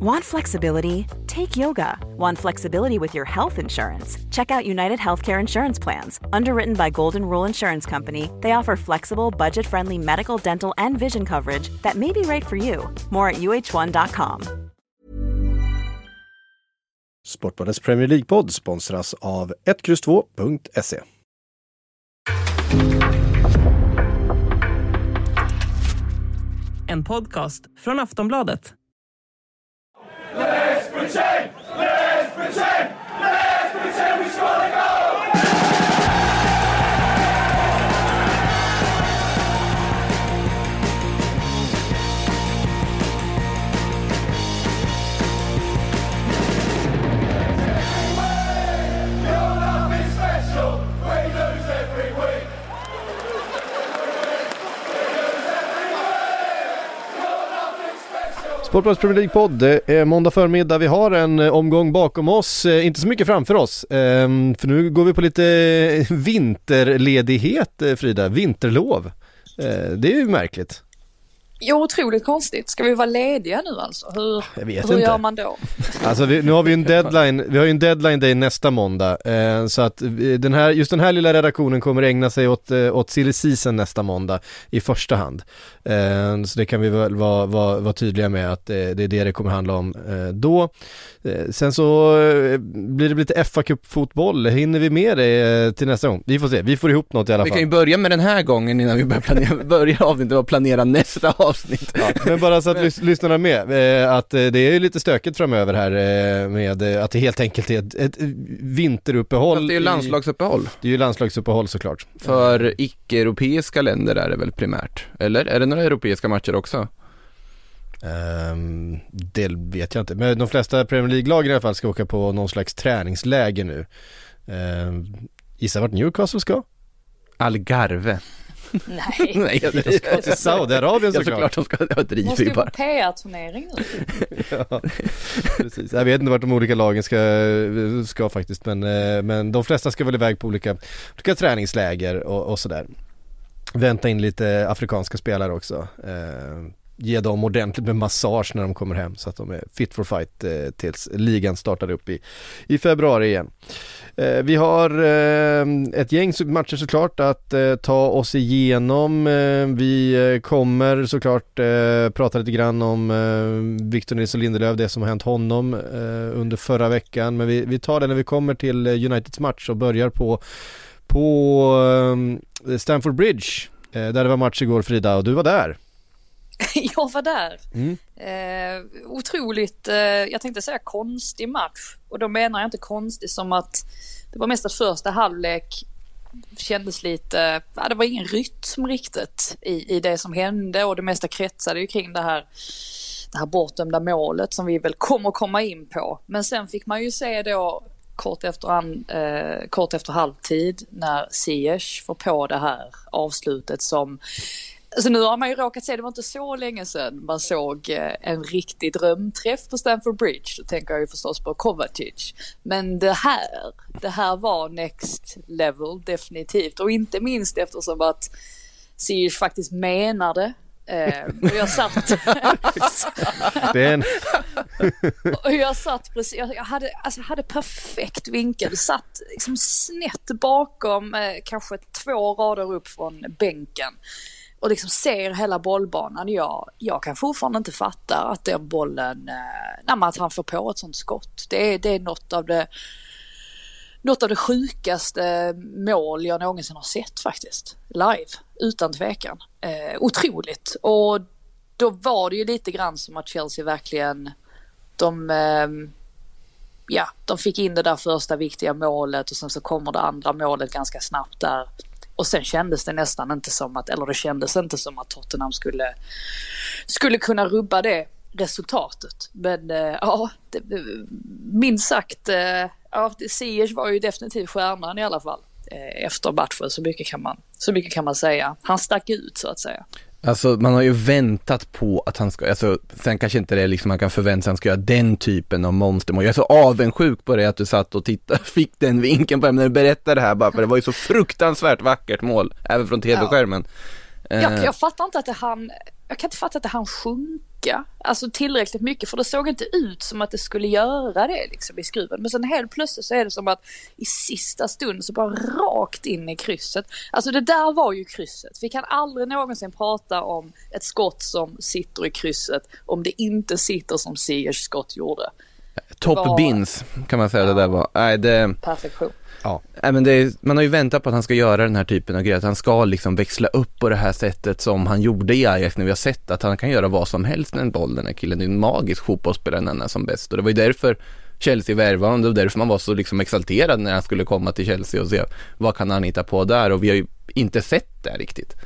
Want flexibility? Take yoga. Want flexibility with your health insurance? Check out United Healthcare Insurance Plans. Underwritten by Golden Rule Insurance Company, they offer flexible, budget friendly medical, dental, and vision coverage that may be right for you. More at uh1.com. Sportbladets Premier League-podd sponsras av 1X2.se. En podcast från Aftonbladet. Insane! Sportbladets Premier League-podd, det är måndag förmiddag, vi har en eh, omgång bakom oss, eh, inte så mycket framför oss, ehm, för nu går vi på lite eh, vinterledighet Frida, vinterlov. Det är ju märkligt. Ja, otroligt konstigt. Ska vi vara lediga nu alltså? Hur, Jag vet hur inte. gör man då? Alltså vi, nu har vi ju en deadline, vi har ju en deadline day nästa måndag, eh, så att vi- den här, just den här lilla redaktionen kommer ägna sig åt, eh, åt silly season nästa måndag i första hand. Eh, så det kan vi väl vara, vara, vara tydliga med att eh, det är det det kommer handla om eh, då. Eh, sen så eh, blir det lite fa Cup fotboll hinner vi med det eh, till nästa gång? Vi får se, vi får ihop något i alla Vi fall. kan ju börja med den här gången innan vi börjar planera, börja avsnittet och planera nästa avsnitt. Ja, men bara så att lys- lyssnarna är med, eh, att eh, det är lite stökigt framöver här eh, med att det helt enkelt är ett, ett vinteruppehåll. Fast det är ju i- landslagsuppehåll. Det är ju landslagsuppehåll såklart. För icke-europeiska länder är det väl primärt? Eller? Är det några europeiska matcher också? Ehm, det vet jag inte, men de flesta Premier League-lagen i alla fall ska åka på någon slags träningsläger nu. Um, gissa vart Newcastle ska? Algarve. Nej, Nej, jag, De ska till Saudiarabien ja, såklart. såklart de ska, jag driver måste ju på bara. PR-turnering nu. ja, precis. Jag vet inte vart de olika lagen ska, ska faktiskt, men, eh, men de flesta ska väl iväg på olika, olika träningsläger och, och sådär. Vänta in lite afrikanska spelare också. Eh, ge dem ordentligt med massage när de kommer hem så att de är fit for fight eh, tills ligan startar upp i, i februari igen. Eh, vi har eh, ett gäng matcher såklart att eh, ta oss igenom. Eh, vi eh, kommer såklart eh, prata lite grann om eh, Victor Nilsson Lindelöf, det som har hänt honom eh, under förra veckan. Men vi, vi tar det när vi kommer till eh, Uniteds match och börjar på, på eh, Stamford Bridge. Eh, där det var match igår Frida och du var där. Jag var där. Mm. Eh, otroligt, eh, jag tänkte säga konstig match. Och då menar jag inte konstig som att det var mest att första halvlek kändes lite, ja, det var ingen rytm riktigt i, i det som hände och det mesta kretsade ju kring det här det här bortdömda målet som vi väl kommer komma in på. Men sen fick man ju se då kort efter, an, eh, kort efter halvtid när Ziyech får på det här avslutet som Alltså nu har man ju råkat se, det var inte så länge sedan man såg eh, en riktig drömträff på Stamford Bridge. Då tänker jag ju förstås på Kovacic. Men det här, det här var next level definitivt. Och inte minst eftersom att Ziyech faktiskt menade Eh, och jag satt, och jag satt precis, jag hade, alltså jag hade perfekt vinkel, satt liksom snett bakom, eh, kanske två rader upp från bänken. Och liksom ser hela bollbanan. Jag, jag kan fortfarande inte fatta att den bollen, eh, nej, att han får på ett sånt skott. Det är, det är något av det något av det sjukaste mål jag någonsin har sett faktiskt. Live, utan tvekan. Eh, otroligt. Och då var det ju lite grann som att Chelsea verkligen, de, eh, ja, de fick in det där första viktiga målet och sen så kommer det andra målet ganska snabbt där. Och sen kändes det nästan inte som att, eller det kändes inte som att Tottenham skulle, skulle kunna rubba det resultatet. Men eh, ja, det, minst sagt, eh, ja, Ziyech var ju definitivt stjärnan i alla fall eh, efter matchen. Så mycket, kan man, så mycket kan man säga. Han stack ut så att säga. Alltså man har ju väntat på att han ska, alltså sen kanske inte det är liksom man kan förvänta sig att han ska göra den typen av monstermål. Jag är så avundsjuk på det att du satt och tittade, fick den vinkeln på det när du berättade det här bara för det var ju så fruktansvärt vackert mål, även från tv-skärmen. Jag, Eh, jag fattar inte att det han, jag kan inte fatta att det han sjunka mycket, Alltså tillräckligt mycket för det såg inte ut som att det skulle göra det liksom i skruven. Men sen helt plötsligt så är det som att i sista stund så bara rakt in i krysset. Alltså det där var ju krysset. Vi kan aldrig någonsin prata om ett skott som sitter i krysset om det inte sitter som Siers skott gjorde. Top var- bins kan man säga det där var. Nej, det, Perfektion. nej men det är, man har ju väntat på att han ska göra den här typen av grejer, att han ska liksom växla upp på det här sättet som han gjorde i Ajax när vi har sett att han kan göra vad som helst med en boll, den här killen. Det är en magisk fotbollsspelare när han är som bäst och det var ju därför Chelsea värvade honom, det var därför man var så liksom exalterad när han skulle komma till Chelsea och se vad kan han hitta på där och vi har ju inte sett det riktigt.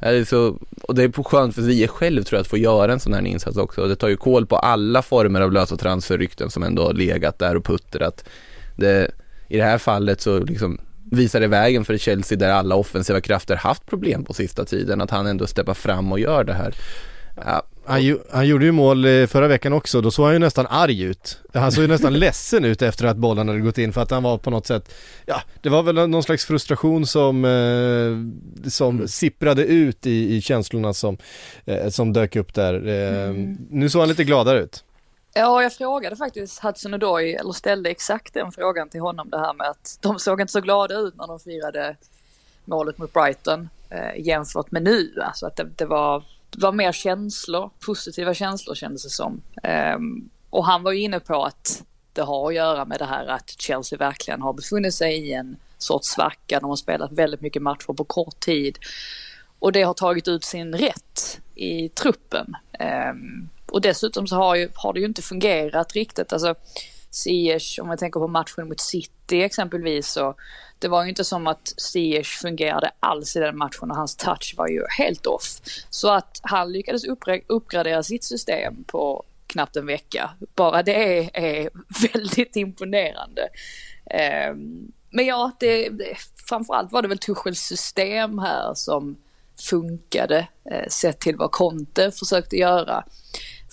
Det är så, och det är skönt för Ziyech själv tror jag att få göra en sån här insats också. Och det tar ju koll på alla former av lösa transferrykten som ändå har legat där och puttrat. Det, I det här fallet så liksom visar det vägen för Chelsea där alla offensiva krafter haft problem på sista tiden. Att han ändå steppar fram och gör det här. Ja, han, han gjorde ju mål eh, förra veckan också, då såg han ju nästan arg ut. Han såg ju nästan ledsen ut efter att bollen hade gått in för att han var på något sätt, ja det var väl någon slags frustration som, eh, som sipprade ut i, i känslorna som, eh, som dök upp där. Eh, Nu såg han lite gladare ut. Ja, jag frågade faktiskt Hudson Odoi, eller ställde exakt den frågan till honom det här med att de såg inte så glada ut när de firade målet mot Brighton eh, jämfört med nu. Alltså att det, det, var, det var mer känslor, positiva känslor kändes det som. Ehm, och han var ju inne på att det har att göra med det här att Chelsea verkligen har befunnit sig i en sorts svacka. De har spelat väldigt mycket matcher på kort tid. Och det har tagit ut sin rätt i truppen. Ehm, och dessutom så har, ju, har det ju inte fungerat riktigt. Alltså Ziyech, om man tänker på matchen mot City exempelvis, så det var ju inte som att Ziyech fungerade alls i den matchen och hans touch var ju helt off. Så att han lyckades uppgradera sitt system på knappt en vecka. Bara det är, väldigt imponerande. Ehm, men ja, det, framförallt var det väl Tuchels system här som funkade eh, sett till vad Conte försökte göra.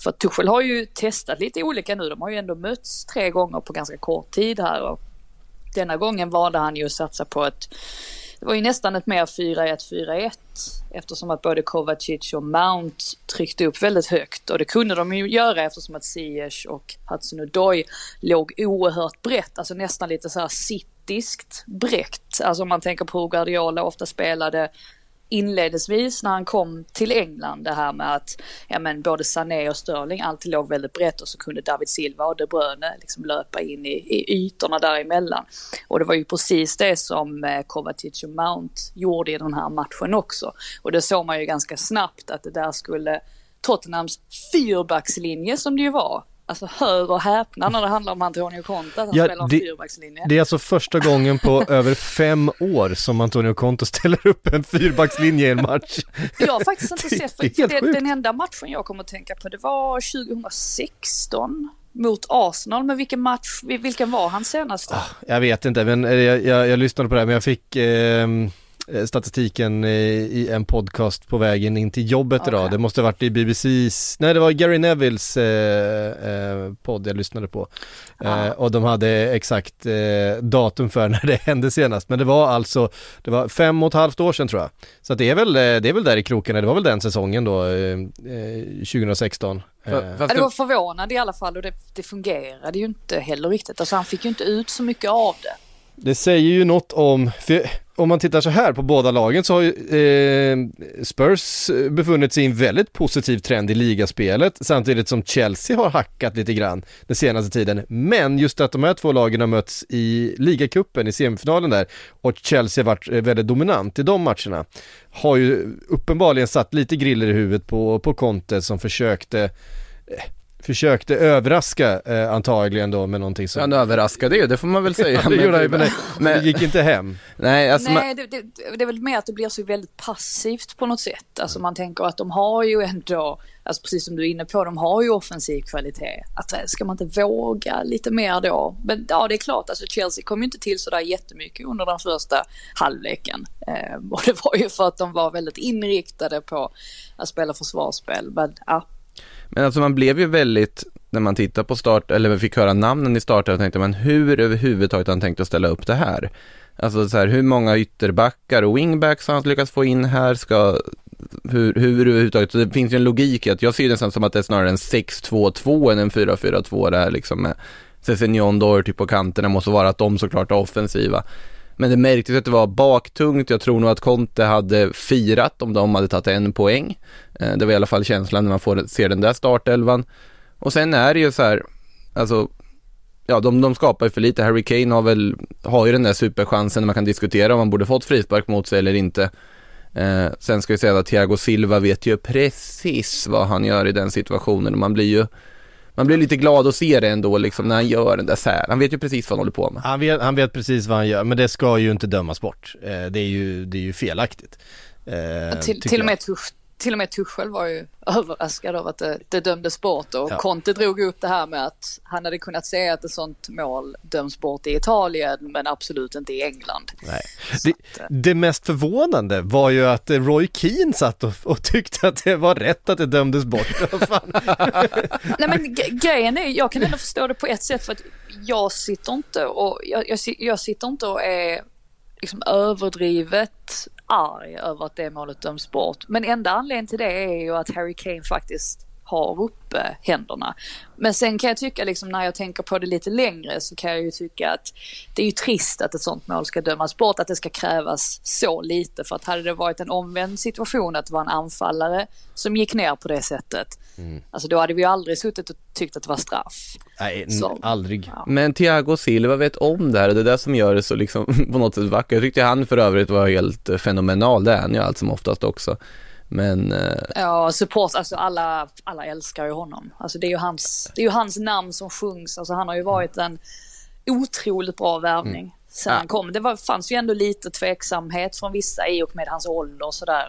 För Tuchel har ju testat lite olika nu. De har ju ändå mötts tre gånger på ganska kort tid här. Och denna gången valde han ju att satsa på ett det var ju nästan ett mer 4-1-4-1 eftersom att både Kovacic och Mount tryckte upp väldigt högt och det kunde de ju göra eftersom att Ziyech och Hudson Odoi låg oerhört brett, alltså nästan lite så här cityskt brett. Alltså om man tänker på hur Guardiola ofta spelade inledningsvis när han kom till England det här med att ja, men både Sané och Sterling alltid låg väldigt brett och så kunde David Silva och De Bruyne liksom löpa in i, i ytorna däremellan. Och det var ju precis det som eh, Kovacic och Mount gjorde i den här matchen också. Och det såg man ju ganska snabbt att det där skulle Tottenhams fyrbackslinje som det ju var. Alltså hör och häpna när det handlar om Antonio Conte att han Ja, spelar en fyrbackslinje. Det är alltså första gången på över fem år som Antonio Conte ställer upp en fyrbackslinje i en match. Jag har faktiskt inte sett, för det, den enda matchen jag kommer att tänka på det var 2016 mot Arsenal. Men vilken match, vilken var han senast då? Jag vet inte, men eh, jag, jag, jag lyssnade på det här, men jag fick eh, statistiken eh, i en podcast på vägen in till jobbet Okej. idag. Det måste ha varit i BBCs, nej det var Gary Nevilles eh, eh, podd jag lyssnade på. Eh, Ah. och de hade exakt eh, datum för när det hände senast. Men det var alltså, det var fem och ett halvt år sedan tror jag. Så att det är väl, eh, det är väl där i krokarna, det var väl den säsongen då, eh, eh, 2016. Fa- Eh, fast Ja, det det- var förvånande i alla fall och det, det fungerade ju inte heller riktigt. Alltså han fick ju inte ut så mycket av det. Det säger ju något om, för om man tittar så här på båda lagen så har ju eh, Spurs befunnit sig i en väldigt positiv trend i ligaspelet samtidigt som Chelsea har hackat lite grann den senaste tiden. Men just att de här två lagen har mötts i ligacupen i semifinalen där och Chelsea har varit eh, väldigt dominant i de matcherna har ju uppenbarligen satt lite griller i huvudet på, på Conte som försökte eh, försökte överraska eh, antagligen då med någonting som... Han överraskade ju, det får man väl säga. Ja, det gjorde han men, det- men- det gick inte hem. Nej, alltså man, Nej, det, det, det är väl mer att det blir så väldigt passivt på något sätt. Alltså man tänker att de har ju ändå, alltså precis som du är inne på, de har ju offensiv kvalitet. Att eh, ska man inte våga lite mer då? Men ja, det är klart, alltså Chelsea kom ju inte till sådär jättemycket under den första halvleken. Eh, och det var ju för att de var väldigt inriktade på att spela försvarsspel. Men ja, men alltså man blev ju väldigt, när man tittar på start, eller fick höra namnen i starten, och tänkte man hur överhuvudtaget har han tänkt att ställa upp det här? Alltså så här, hur många ytterbackar och wingbacks har han lyckats få in här? Ska hur, hur överhuvudtaget, det finns ju en logik i att jag ser det nästan som att det är snarare en 6-2-2 än en 4-4-2 det här liksom med Cessignon Doherty på kanterna måste vara att de såklart är offensiva. Men det märktes att det var baktungt, jag tror nog att Conte hade firat om de hade tagit en poäng. Eh, det var i alla fall känslan när man får se den där startelvan. Och sen är det ju så här, alltså ja, de, de skapar ju för lite. Harry Kane har väl, har ju den där superchansen när man kan diskutera om man borde fått frispark mot sig eller inte. Eh, sen ska vi säga att Thiago Silva vet ju precis vad han gör i den situationen och man blir ju man blir lite glad att se det ändå liksom när han gör den där sär. Han vet ju precis vad han håller på med. Han vet, han vet precis vad han gör, men det ska ju inte dömas bort. Eh, det, är ju, det är ju felaktigt. Eh, till, till och med tufft till och med Tuchel var ju överraskad av att det, det dömdes bort och ja. Conte drog upp det här med att han hade kunnat se att ett sånt mål döms bort i Italien men absolut inte i England. Det, att, eh, det, mest förvånande var ju att Roy Keane satt och, och tyckte att det var rätt att det dömdes bort. Nej men grejen är, jag kan ändå förstå det på ett sätt för att jag sitter inte och jag, jag, jag sitter inte och är liksom överdrivet arg över att det målet döms bort. Men enda anledningen till det är ju att Harry Kane faktiskt har uppe händerna. Men sen kan jag tycka liksom när jag tänker på det lite längre så kan jag ju tycka att det är ju trist att ett sånt mål ska dömas bort, att det ska krävas så lite. För att hade det varit en omvänd situation att det var en anfallare som gick ner på det sättet, mm. alltså då hade vi ju aldrig suttit och tyckt att det var straff. Nej, så, aldrig. Ja. Men Thiago Silva vet om det här och det är det som gör det så liksom på något sätt vackert. Jag tyckte han för övrigt var helt fenomenal, det är han ju allt som oftast också. Men... Eh... Ja, support, alltså alla, alla älskar ju honom. Alltså det är ju hans, det är ju hans namn som sjungs. Alltså han har ju varit en otroligt bra värvning. Mm. Sen ja. han kom. Det var, fanns ju ändå lite tveksamhet från vissa i och med hans ålder och sådär.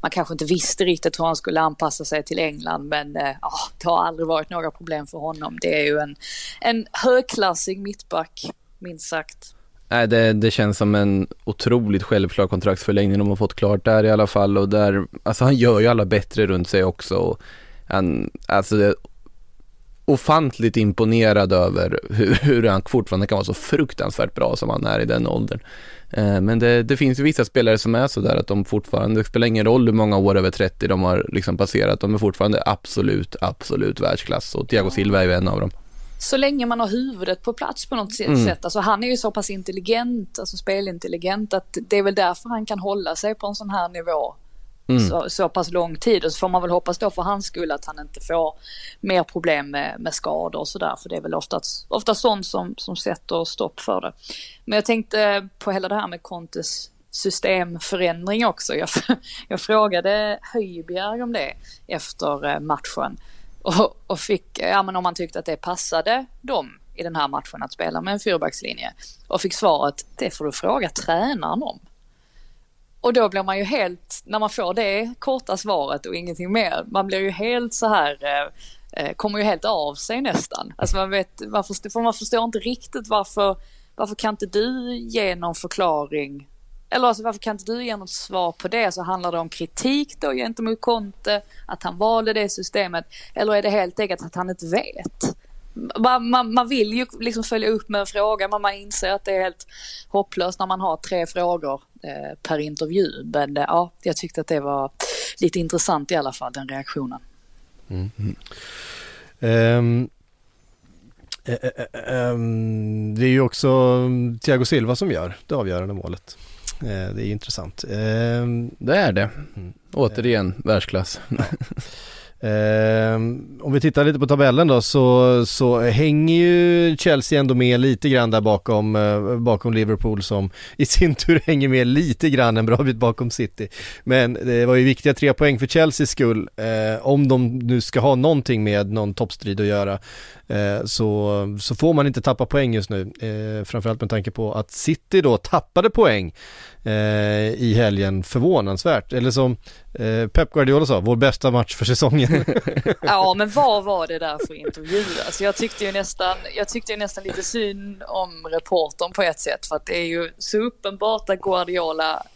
Man kanske inte visste riktigt hur han skulle anpassa sig till England men eh, ja, det har aldrig varit några problem för honom. Det är ju en, en högklassig mittback, minst sagt. Nej, det, det känns som en otroligt självklar kontraktsförlängning de har fått klart där i alla fall och där, alltså han gör ju alla bättre runt sig också och han, alltså ofantligt imponerad över hur, hur han fortfarande kan vara så fruktansvärt bra som han är i den åldern. Eh, men det, det finns ju vissa spelare som är sådär att de fortfarande, det spelar ingen roll hur många år över 30 de har liksom passerat, de är fortfarande absolut, absolut världsklass och Thiago Silva är ju en av dem så länge man har huvudet på plats på något mm. sätt. Alltså han är ju så pass intelligent, alltså spelintelligent, att det är väl därför han kan hålla sig på en sån här nivå mm. så, så pass lång tid. Och så får man väl hoppas då för hans skull att han inte får mer problem med, med skador och sådär. För det är väl oftast, ofta sånt som, som sätter stopp för det. Men jag tänkte på hela det här med Contes systemförändring också. Jag, jag frågade Höjbjerg om det efter eh, matchen. Och, och fick, ja men om man tyckte att det passade dem i den här matchen att spela med en fyrbackslinje. Och fick svaret, det får du fråga tränaren om. Och då blir man ju helt, när man får det korta svaret och ingenting mer, man blir ju helt så här, eh, eh, kommer ju helt av sig nästan. Alltså man vet, man förstår, för man förstår inte riktigt varför, varför kan inte du ge någon förklaring eller alltså varför kan inte du ge något svar på det? Så handlar det om kritik då gentemot Conte, att han valde det systemet? Eller är det helt enkelt att han inte vet? Man, man, man vill ju liksom följa upp med en fråga men man inser att det är helt hopplöst när man har tre frågor eh, per intervju. Men eh, ja, jag tyckte att det var lite intressant i alla fall, den reaktionen. Mm. Um, um, det är ju också Thiago Silva som gör det avgörande målet. Det är intressant. Ehm, det är det. Mm. Återigen världsklass. Ja. Ehm, om vi tittar lite på tabellen då så, så hänger ju Chelsea ändå med lite grann där bakom, eh, bakom Liverpool som i sin tur hänger med lite grann en bra bit bakom City. Men det var ju viktiga tre poäng för Chelseas skull eh, om de nu ska ha någonting med någon toppstrid att göra. Eh, så, så får man inte tappa poäng just nu, framförallt med tanke på att City då tappade poäng Eh, i helgen förvånansvärt. Eller som eh, Pep Guardiola sa, vår bästa match för säsongen. ja, men vad var det där för intervju? Alltså jag tyckte ju nästan, jag tyckte ju nästan lite synd om reportern på ett sätt för att det är ju så uppenbart att Guardiola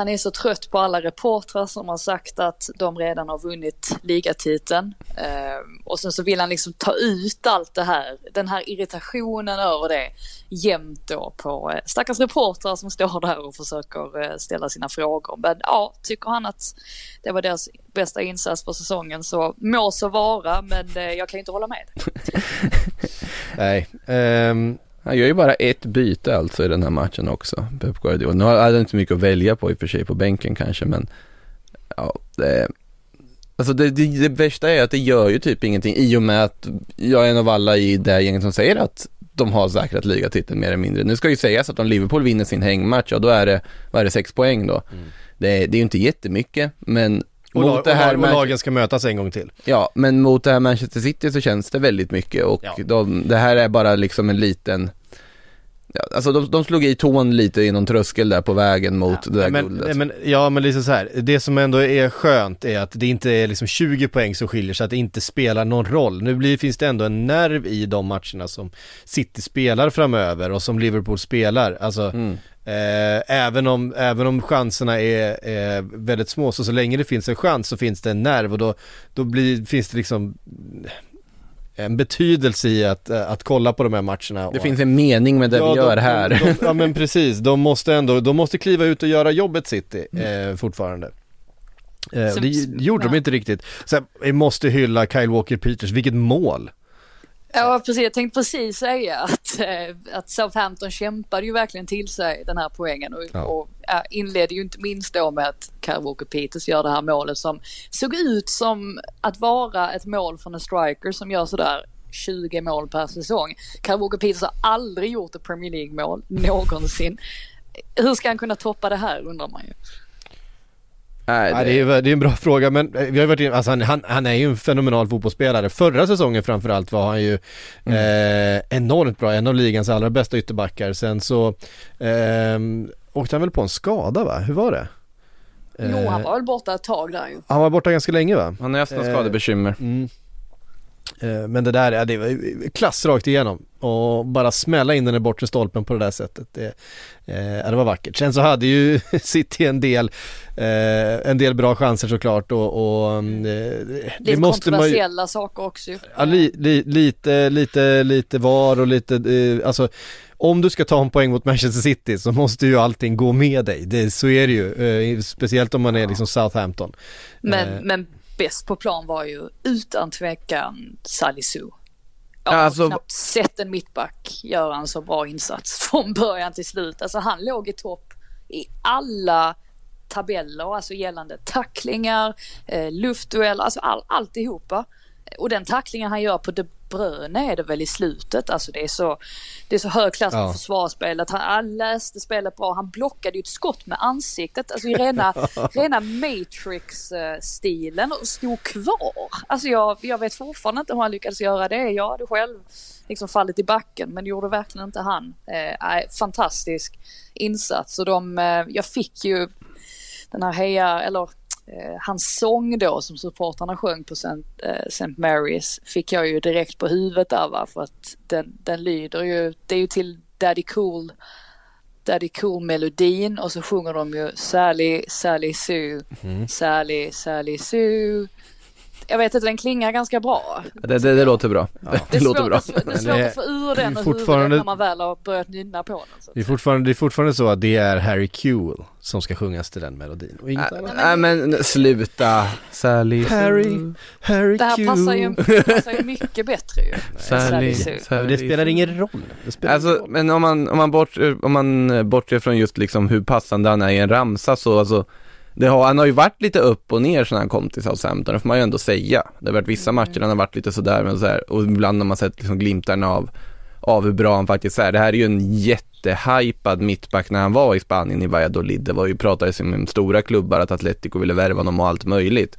han är så trött på alla reportrar som har sagt att de redan har vunnit ligatiteln. Eh, och sen så vill han liksom ta ut allt det här, den här irritationen över det jämt då på eh, stackars reportrar som står där och försöker eh, ställa sina frågor. Men ja, tycker han att det var deras bästa insats för säsongen så må så vara, men eh, jag kan ju inte hålla med. Nej, Um... Han gör ju bara ett byte alltså i den här matchen också, Pep Guardiola. Nu hade han inte mycket att välja på i och för sig på bänken kanske, men ja, det, alltså det, det, det värsta är att det gör ju typ ingenting i och med att jag är en av alla i det gänget som säger att de har säkrat ligatiteln mer eller mindre. Nu ska ju sägas att om Liverpool vinner sin hängmatch, ja då är det, vad är det, sex poäng då. Det, det är ju inte jättemycket, men och, mot det här och, och lagen ska mötas en gång till. Ja, men mot det här Manchester City så känns det väldigt mycket och Ja. de, det här är bara liksom en liten ja, Alltså de, de slog i tån lite i någon tröskel där på vägen mot det där men, guldet. men, ja men liksom så här, det som ändå är skönt är att det inte är liksom 20 poäng som skiljer så att det inte spelar någon roll. Nu blir, finns det ändå en nerv i de matcherna som City spelar framöver och som Liverpool spelar. Alltså, Mm. Eh, även, om, även om chanserna är, är väldigt små, så så länge det finns en chans så finns det en nerv och då, då blir, finns det liksom en betydelse i att, eh, att kolla på de här matcherna. det och- finns en mening med det vi gör de, här. De, de, ja men precis, de måste ändå, de måste kliva ut och göra jobbet City eh, fortfarande. Eh, det gjorde de ja. inte riktigt. Sen, vi måste hylla Kyle Walker Peters, vilket mål! Ja, precis. Jag tänkte precis säga att, eh, att Southampton kämpade ju verkligen till sig den här poängen och, Ja. och inledde ju inte minst då med att Walker Peters gör det här målet som såg ut som att vara ett mål från en striker som gör sådär 20 mål per säsong. Walker Peters har aldrig gjort ett Premier League-mål någonsin. Hur ska han kunna toppa det här undrar man ju. Nej, Ja, det, är, det är en bra fråga men eh, vi har varit in, alltså han, han, han är ju en fenomenal fotbollsspelare. Förra säsongen framförallt var han ju eh, enormt bra, en av ligans allra bästa ytterbackar. Sen så eh, åkte han väl på en skada va? Hur var det? Jo, han Eh, var väl borta ett tag där ju. han var borta ganska länge va? Han har nästan Eh, skadebekymmer. Mm. Eh, Men det där, ja, det var klass rakt igenom och bara smälla in den i bortre stolpen på det där sättet. Det, eh, det var vackert. Sen så hade ju City en del, eh, en del bra chanser såklart och, och mm, eh, det Lite måste man ju, kontroversiella saker också ja, li, li, lite, lite, lite var och lite, eh, alltså om du ska ta en poäng mot Manchester City så måste ju allting gå med dig. Det, så är det ju, speciellt om man är liksom Southampton. Men, men bäst på plan var ju utan tvekan Salisu. Jag Ja, har alltså- knappt sett en mittback göra en så bra insats från början till slut. Alltså han låg i topp i alla tabeller, alltså gällande tacklingar, eh, luftdueller, alltså all, alltihopa. Och den tacklingen han gör på De Bruyne är det väl i slutet, alltså det är så, det är så hög klass på Ja. försvarsspelet. Han, han läste spelet bra, han blockade ju ett skott med ansiktet, alltså i rena, rena Matrix-stilen och stod kvar. Alltså jag, jag vet fortfarande inte hur han lyckades göra det. Jag hade själv liksom fallit i backen men det gjorde verkligen inte han. Eh, fantastisk insats och de, eh, jag fick ju den här heja, eller hans sång då som supportrarna sjöng på St. Eh, St. Mary's fick jag ju direkt på huvudet där va för att den, den lyder ju, det är ju till Daddy Cool Daddy Cool melodin och så sjunger de ju Sally, Sally Sue, Sally, Sally Sue. Jag vet inte, den klingar ganska bra. Det, det, det låter bra. Det Det är låter bra. att, det är svårt det- att få ur den ur fortfarande- huvudet när man väl har börjat nynna på den. Så. Det är, fortfarande, det är fortfarande så att det är Harry Kewell som ska sjungas till den melodin och inget annat. Nej men sluta, Sally Harry, Harry Det här passar ju, passar ju mycket bättre ju. Sally, Sue. Men det spelar ingen roll. Det spelar Alltså, roll. men om man, om man, bort, om man bortser från just liksom hur passande han är i en ramsa så alltså det har, han har ju varit lite upp och ner sedan han kom till Southampton, det får man ju ändå säga. Det har varit vissa matcher han har varit lite sådär, men så här, och ibland har man sett liksom glimtarna av, av hur bra han faktiskt är. Det här är ju en jättehypad mittback när han var i Spanien i Valladolid. Det var ju, pratades ju med stora klubbar att Atletico ville värva honom och allt möjligt.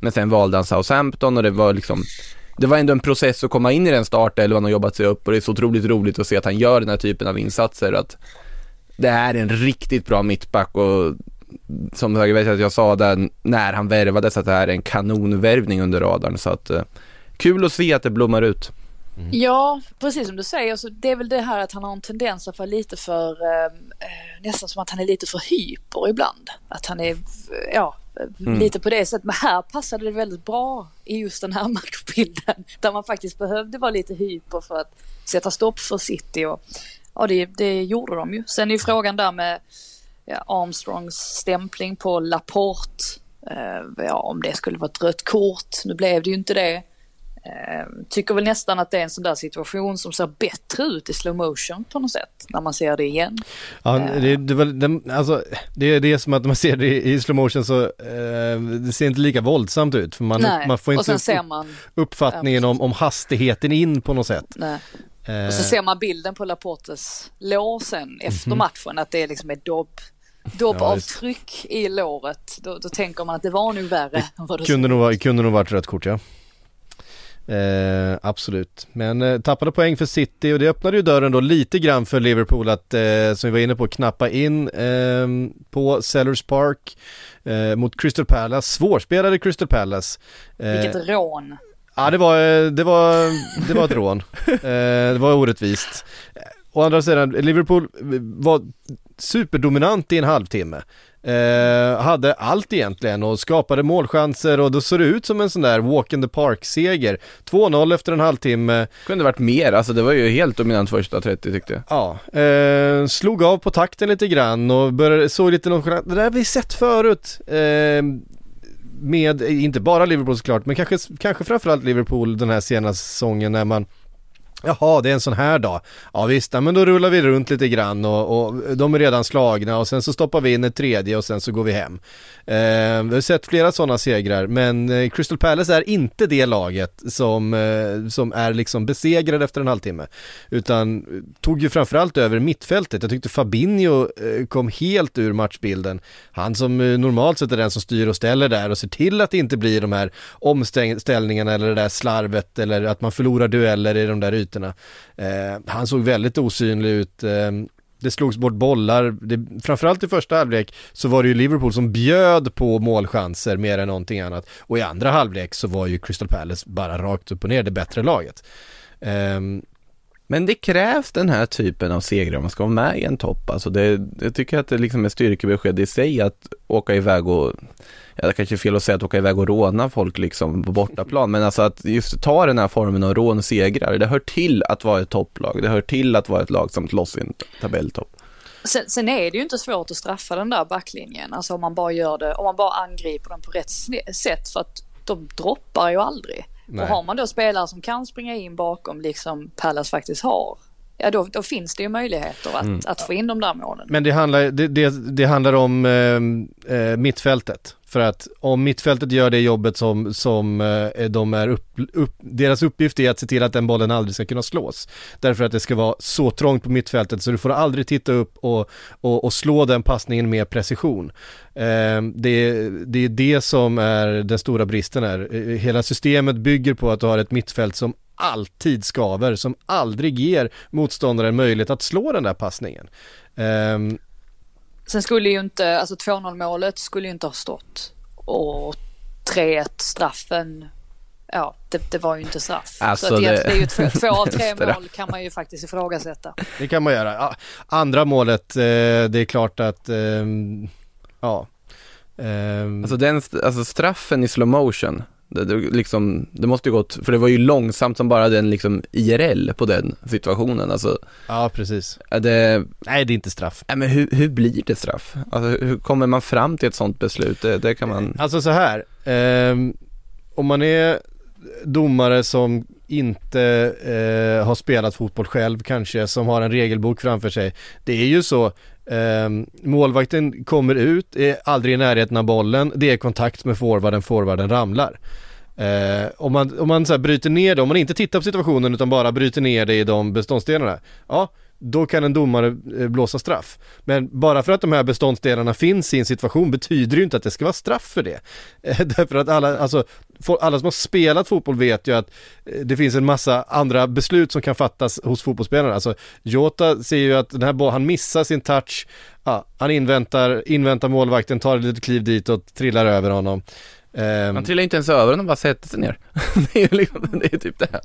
Men sen valde han Southampton och det var liksom det var ändå en process att komma in i den startelvan och jobbat sig upp och det är så otroligt roligt att se att han gör den här typen av insatser. Att det är en riktigt bra mittback och som jag vet att jag sa där när han värvades att det här är en kanonvärvning under radarn så att eh, kul att se att det blommar ut. Ja, precis som du säger, så det är väl det här att han har en tendens att vara lite för, eh, eh, nästan som att han är lite för hyper ibland. Att han är, ja, Mm. lite på det sättet. Men här passade det väldigt bra i just den här matchbilden. Där man faktiskt behövde vara lite hyper för att sätta stopp för City. Och, ja, det, det gjorde de ju. Sen är ju frågan där med Armstrongs stämpling på Laporte. Eh, ja, om det skulle vara ett rött kort. Nu blev det ju inte det. Eh, tycker väl nästan att det är en sån där situation som ser bättre ut i slow motion på något sätt. När man ser det igen. Ja, det, det, var, den, alltså, det, det är som att man ser det i, slow motion så eh, det ser inte lika våldsamt ut. För man, Nej, man får och inte sen upp, ser man, uppfattningen om, om hastigheten in på något sätt. nej. Eh, Och så ser man bilden på Laportes lår sen efter Mhm. matchen att det liksom är dobb, dobbavtryck i låret. Då, då tänker man att det var nog värre än vad det kunde, nog, kunde nog varit rött kort ja. Eh, absolut, men eh, tappade poäng för City och det öppnade ju dörren då lite grann för Liverpool att, eh, som vi var inne på, knappa in eh, på Sellers Park eh, mot Crystal Palace, svårspelade Crystal Palace. Eh, Vilket rån. Ja det var, eh, det var, det var ett rån. Det var orättvist. Å andra sidan, Liverpool var superdominant i en halvtimme. Eh, hade allt egentligen och skapade målchanser och då såg det ut som en sån där walk in the park-seger. 2-0 efter en halvtimme. Kunde varit mer, alltså det var ju helt dominant första 30 tyckte jag. Ja, eh, slog av på takten lite grann och började, såg lite nonchalant, det där har vi sett förut. Eh, med, inte bara Liverpool såklart, men kanske, kanske framförallt Liverpool den här senaste säsongen när man Jaha, det är en sån här dag. Ja visst, ja, men då rullar vi runt lite grann och, och de är redan slagna och sen så stoppar vi in ett tredje och sen så går vi hem. Eh, vi har sett flera sådana segrar, men eh, Crystal Palace är inte det laget som, eh, som är liksom besegrade efter en halvtimme. Utan eh, tog ju framförallt över mittfältet. Jag tyckte Fabinho eh, kom helt ur matchbilden. Han som eh, normalt sett är den som styr och ställer där och ser till att det inte blir de här omställningarna eller det där slarvet eller att man förlorar dueller i de där ytorna. Eh, han såg väldigt osynlig ut. Eh, det slogs bort bollar, det, framförallt i första halvlek så var det ju Liverpool som bjöd på målchanser mer än någonting annat. Och i andra halvlek så var ju Crystal Palace bara rakt upp och ner det bättre laget. Ehm, men det krävs den här typen av segrar om man ska vara med i en topp. Alltså det, jag tycker att det liksom är styrkebesked i sig att åka iväg och, ja det kanske är fel att säga att åka iväg och råna folk liksom på bortaplan, men alltså att just ta den här formen av rån segrar, det hör till att vara ett topplag, det hör till att vara ett lag som slåss i en tabelltopp. Sen, sen är det ju inte svårt att straffa den där backlinjen. Alltså om man bara gör det, om man bara angriper den på rätt sätt. För att de droppar ju aldrig. Nej. Och har man då spelare som kan springa in bakom liksom Pallas faktiskt har. Ja då, då finns det ju möjligheter att, att få in de där målen. Men det handlar, det, det, det handlar om eh, eh, mittfältet. För att om mittfältet gör det jobbet som, som eh, de är upp, upp, deras uppgift är att se till att den bollen aldrig ska kunna slås. Därför att det ska vara så trångt på mittfältet så du får aldrig titta upp och, och, och slå den passningen med precision. Eh, det, det är det som är den stora bristen här. Eh, Hela systemet bygger på att du har ett mittfält som alltid skaver, som aldrig ger motståndaren möjlighet att slå den där passningen. Ehm, Sen skulle ju inte, alltså 2-0 målet skulle ju inte ha stått. Och 3-1 straffen, ja det, det var ju inte straff. Alltså, så att det, det- är ju två, två av tre mål kan man ju faktiskt ifrågasätta. Det kan man göra. Andra målet, eh, det är klart att, ehm, ja. Ehm, Alltså den, alltså straffen i slow motion, det, det, liksom, det måste ju gått, för det var ju långsamt som bara den liksom IRL på den situationen, alltså, ja, precis. det, Nej, det är inte straff. nej men hur, hur blir det straff? Alltså hur kommer man fram till ett sånt beslut? Det, det kan man, Alltså så här, ehm, om man är domare som inte eh, har spelat fotboll själv kanske, som har en regelbok framför sig. Det är ju så, eh, målvakten kommer ut, är aldrig i närheten av bollen, det är kontakt med forwarden, forwarden ramlar. Eh, om man, om man så här bryter ner det, om man inte tittar på situationen utan bara bryter ner det i de beståndsdelarna, ja, då kan en domare eh, blåsa straff. Men bara för att de här beståndsdelarna finns i en situation betyder det ju inte att det ska vara straff för det. Eh, därför att alla, alltså, alla som har spelat fotboll vet ju att eh, det finns en massa andra beslut som kan fattas hos fotbollsspelarna. Alltså Jota ser ju att den här han missar sin touch, ja, han inväntar, inväntar målvakten, tar ett litet kliv dit och trillar över honom. Ehm, Man trillar inte ens över den, bara sätter sig ner. det är ju liksom, det är typ det.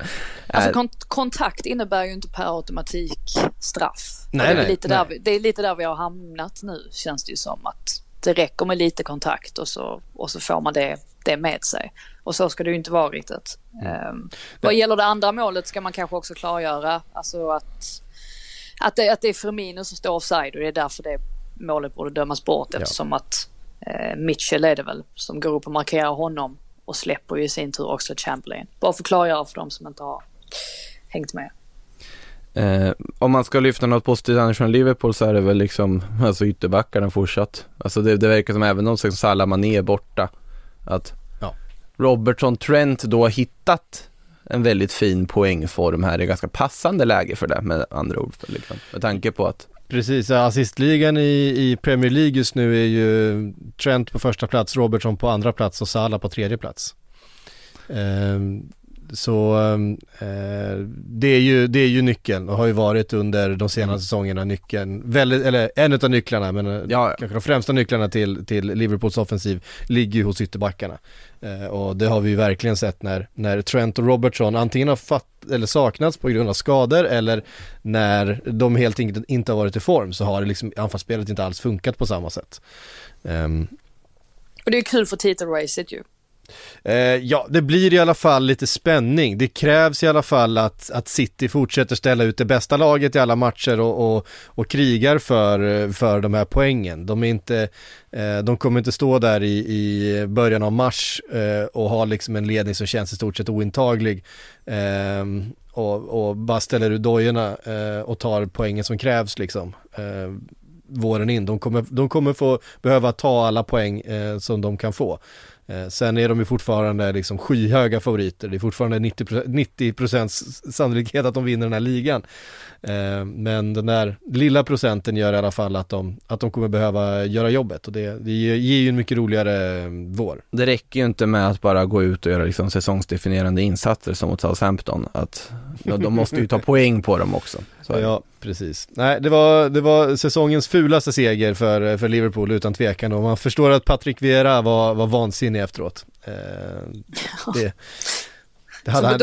Alltså Äh, kont- kontakt innebär ju inte per automatik straff. Nej, Och det, är nej, lite nej. där vi, det är lite där vi har hamnat nu känns det ju som att det räcker med lite kontakt och så, och så får man det, det med sig. Och så ska det ju inte vara riktigt. Mm. Um, vad gäller det andra målet ska man kanske också klargöra alltså att, att, det, att det är Firmino som står offside och det är därför det målet borde dömas bort eftersom att eh, Mitchell är det väl som går upp och markerar honom och släpper ju i sin tur också Chamberlain. Bara för klargöra för de som inte har hängt med. Eh, om man ska lyfta något positivt annars från Liverpool så är det väl liksom, alltså ytterbackarna fortsatt. Alltså det, det verkar som även om liksom Salah Mané är borta, att Ja. Robertson Trent då har hittat en väldigt fin poängform här, det är ganska passande läge för det med andra ord, för liksom, med tanke på att Precis, assistligan i, i Premier League just nu är ju Trent på första plats, Robertson på andra plats och Salah på tredje plats. Ehm, så ehm, eh, det, är ju, det är ju nyckeln och har ju varit under de senaste Mm. säsongerna nyckeln, väldigt, eller en av nycklarna men eh, Ja. kanske de främsta nycklarna till, till Liverpools offensiv ligger ju hos ytterbackarna. Eh, och det har vi ju verkligen sett när, när Trent och Robertson antingen har fatt, eller saknats på grund av skador eller när de helt enkelt inte har varit i form så har det liksom anfallsspelet inte alls funkat på samma sätt. Ehm, Och det är kul för titelracet ju. Eh, ja, det blir i alla fall lite spänning. Det krävs i alla fall att, att City fortsätter ställa ut det bästa laget i alla matcher och, och, och krigar för, för de här poängen. De, är inte, eh, de kommer inte stå där i, i början av mars eh, och ha liksom en ledning som känns i stort sett ointaglig. Eh, och, och bara ställer ut dojorna eh, och tar poängen som krävs liksom. Eh, våren in. De kommer, de kommer få behöva ta alla poäng eh, som de kan få. Eh, sen är de ju fortfarande liksom skyhöga favoriter. Det är fortfarande 90%, 90 sannolikhet att de vinner den här ligan. Eh, men den där lilla procenten gör i alla fall att de, att de kommer behöva göra jobbet och det, det ger ju en mycket roligare eh, vår. det räcker ju inte med att bara gå ut och göra liksom säsongsdefinierande insatser som mot Southampton, att ja, de måste ju ta poäng på dem också. Så. Ja, precis. Nej, det var, det var säsongens fulaste seger för, för Liverpool utan tvekan och man förstår att Patrick Vieira var, var vansinnig efteråt. Eh, det, det hade han,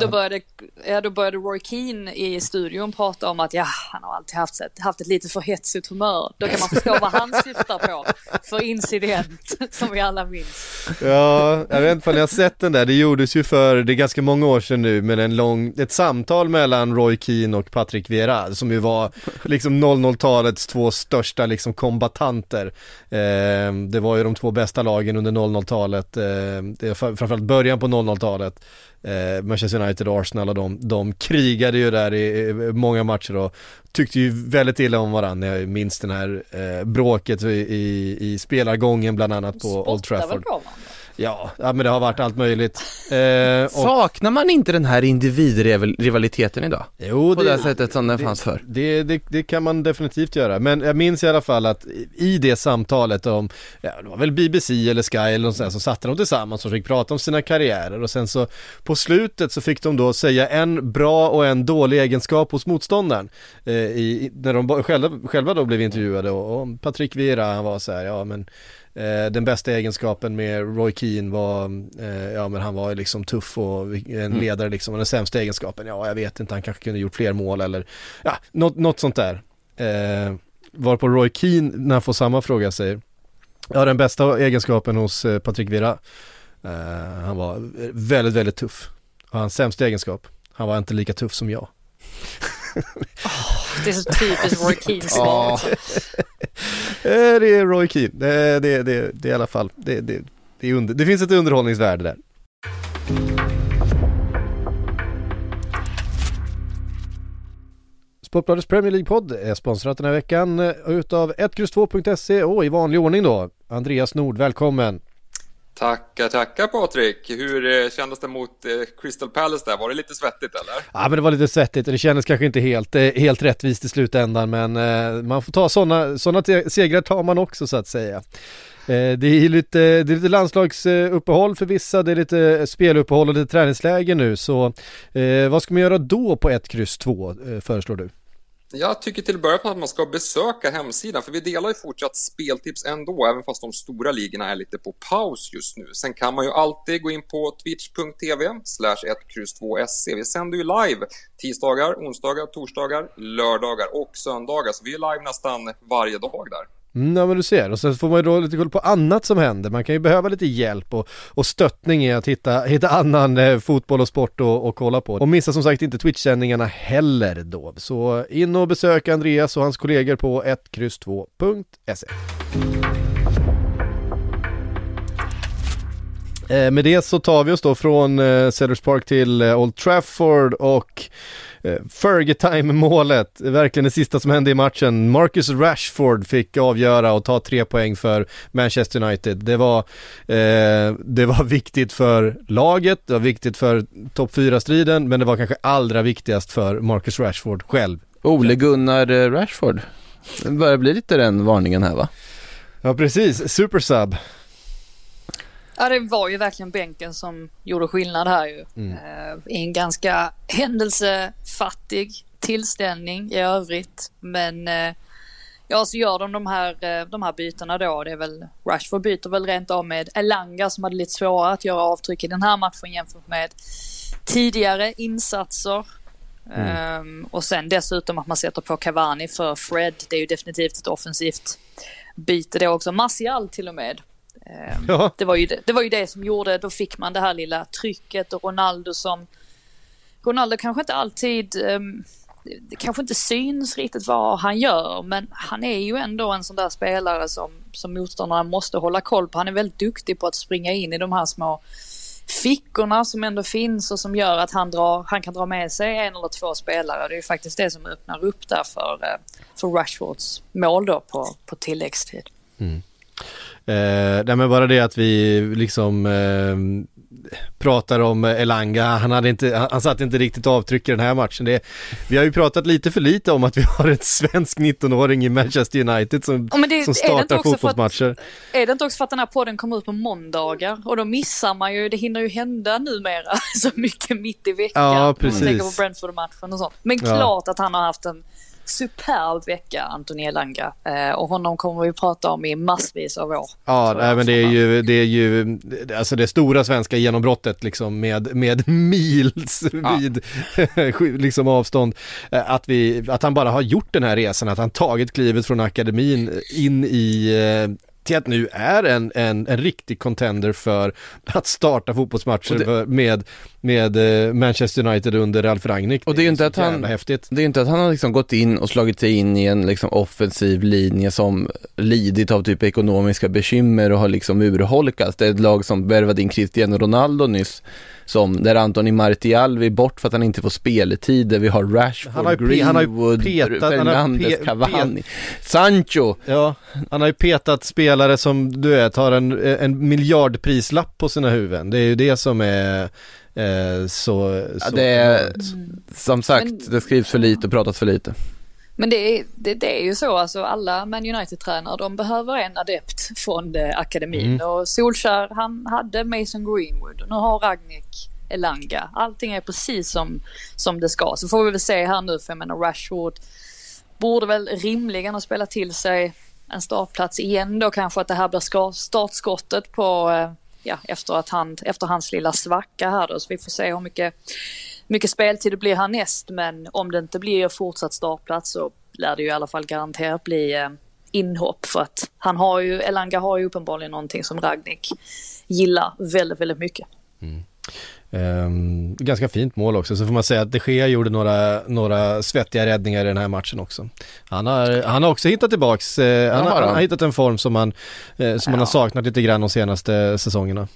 då, började, ja, då började Roy Keane i studion prata om att ja, han har alltid haft ett, haft ett lite för hetsigt humör. Då kan man förstå vad han syftar på för incident som vi alla minns. Ja, jag vet inte om ni har sett den där, det gjordes ju för, det är ganska många år sedan nu, men en lång, ett samtal mellan Roy Keane och Patrick Vieira som ju var liksom 00-talets två största liksom kombatanter. Eh, det var ju de två bästa lagen under 00-talet, eh, framförallt början på 00-talet. Eh, Manchester United och Arsenal och de, de krigade ju där i, i många matcher och tyckte ju väldigt illa om varandra. Jag minns den här eh, bråket i, i, i spelargången bland annat på Old väl Trafford. på varandra. Ja, ja men det har varit allt möjligt. Eh, och, Saknar man inte den här individrivaliteten idag? jo, På det sättet som den det- fanns förr? Det, det, det kan man definitivt göra, men jag minns i alla fall att i det samtalet om, ja det var väl BBC eller Sky eller något sånt så satte de tillsammans och fick prata om sina karriärer och sen så på slutet så fick de då säga en bra och en dålig egenskap hos motståndaren. Eh, i, när de själva, själva då blev intervjuade och, och Patrick Vieira han var så här, ja men den bästa egenskapen med Roy Keane var, eh, ja men han var liksom tuff och en ledare liksom. Och den sämsta egenskapen, ja jag vet inte, han kanske kunde gjort fler mål eller, ja, något, något sånt där. Eh, varpå Roy Keane, när han får samma fråga, säger, ja den bästa egenskapen hos eh, Patrick Vieira, eh, han var väldigt, väldigt tuff. Och hans sämsta egenskap, han var inte lika tuff som jag. Det är så typiskt Roy Keane ja. Eh, det är Roy Keane, det, det, det, det är i alla fall, det, det, det, är under, det finns ett underhållningsvärde där. Sportbladets Premier League-podd är sponsrat den här veckan eh, utav 1X2.se och i vanlig ordning då, Andreas Nord, välkommen! Tackar, tackar Patrik. Hur eh, kändes det mot eh, Crystal Palace där? Var det lite svettigt eller? Ja men det var lite svettigt och det kändes kanske inte helt, eh, helt rättvist i slutändan men man får ta sådana, sådana segrar tar man också så att säga. Det är lite, det är lite landslagsuppehåll för vissa, det är lite speluppehåll och lite träningsläger nu så vad ska man göra då på 1, kryss 2 föreslår du? Jag tycker till att börja med att man ska besöka hemsidan, för vi delar ju fortsatt speltips ändå, även fast de stora ligorna är lite på paus just nu. Sen kan man ju alltid gå in på twitch.tv slash 1X2SC. Vi sänder ju live tisdagar, onsdagar, torsdagar, lördagar och söndagar, så vi är live nästan varje dag där. Mm, ja men du ser, och sen får man ju då lite koll på annat som händer. Man kan ju behöva lite hjälp och, och stöttning i att hitta, hitta annan eh, fotboll och sport och, och kolla på. Och missa som sagt inte Twitch-sändningarna heller då. Så in och besök Andreas och hans kollegor på 1X2.se. Eh, med det så tar vi oss då från eh, Sellers Park till eh, Old Trafford och eh, Fergie målet, verkligen det sista som hände i matchen. Marcus Rashford fick avgöra och ta tre poäng för Manchester United. Det var, eh, det var viktigt för laget, det var viktigt för topp 4-striden, men det var kanske allra viktigast för Marcus Rashford själv. Ole Gunnar eh, Rashford. Det börjar bli lite den varningen här va? Ja precis, super sub. Ja det var ju verkligen bänken som gjorde skillnad här ju. Mm. Eh, I en ganska händelsefattig tillställning i övrigt. Men eh, ja så gör de de här, eh, de här bytena då. Det är väl Rashford byter väl rent av med Elanga som hade lite svårare att göra avtryck i den här matchen jämfört med tidigare insatser. Ehm, och sen dessutom att man sätter på Cavani för Fred. Det är ju definitivt ett offensivt byte det också. Martial till och med. Ehm, Ja. det, var ju det, det var ju det som gjorde, då fick man det här lilla trycket och Ronaldo som Ronaldo kanske inte alltid, ehm, det kanske inte syns riktigt vad han gör men han är ju ändå en sån där spelare som, som motståndarna måste hålla koll på. Han är väldigt duktig på att springa in i de här små fickorna som ändå finns och som gör att han, drar, han kan dra med sig en eller två spelare. Det är ju faktiskt det som öppnar upp där för, eh, för Rashfords mål då på, på tilläggstid. Eh, nej men bara det att vi liksom eh, pratar om Elanga, han, hade inte, han, han satte inte riktigt avtryck i den här matchen. Det, vi har ju pratat lite för lite om att vi har en svensk 19-åring i Manchester United som, Ja, men det- som startar också för att- fotbollsmatcher. Är det inte också för att den här podden kommer ut på måndagar och då missar man ju, det hinner ju hända numera så mycket mitt i veckan. Ja, Om man precis. tänker på Brentford-matchen och sånt. Men Ja. klart att han har haft en superb vecka, Antoni Elanga. Eh, och honom kommer vi prata om i massvis av år. Ja, nej, men det är ju, det är ju, alltså det stora svenska genombrottet liksom med, med mils vid liksom avstånd. Eh, Att, vi, att han bara har gjort den här resan, att han tagit klivet från akademin in i eh, till att nu är en, en, en riktig contender för att starta fotbollsmatcher det- med, med eh, Manchester United under Ralf Rangnick. Och det är ju inte att han- häftigt. Det är inte att han har liksom gått in och slagit sig in i en liksom offensiv linje som lidit av typ ekonomiska bekymmer och har liksom urholkats. Det är ett lag som värvade in Cristiano Ronaldo nyss, som där Antoni Martial är bort för att han inte får speltid, där vi har Rashford, Han har ju han Greenwood, petat- han har Fernandes, pe- Cavani, Sancho. Ja, han har ju petat spelare som du vet har en, en miljardprislapp på sina huvuden. Det är ju det som är så, Ja, så det är, enormt. som sagt, Men- det skrivs för lite och pratas för lite. Men det är, det, det är ju så, alltså alla Man United-tränare de behöver en adept från eh, akademin. Mm. Och Solskär han hade Mason Greenwood och nu har Ragnik Elanga. Allting är precis som, som det ska. Så får vi väl se här nu, för jag menar Rashford borde väl rimligen ha spelat till sig en startplats igen då kanske att det här blir startskottet på, eh, ja, efter, att han, efter hans lilla svacka här då. Så vi får se hur mycket mycket speltid det blir härnäst men om det inte blir fortsatt startplats så lär det ju i alla fall garanterat bli eh, inhopp för att han har ju, Elanga har ju uppenbarligen någonting som Ragnik gillar väldigt, väldigt mycket. Mm. Ehm, ganska fint mål också, så får man säga att de Gea gjorde några, några svettiga räddningar i den här matchen också. Han har, han har också hittat tillbaks, eh, han, Ja, har, har han han. har hittat en form som man, eh, som man har Ja. saknat lite grann de senaste säsongerna.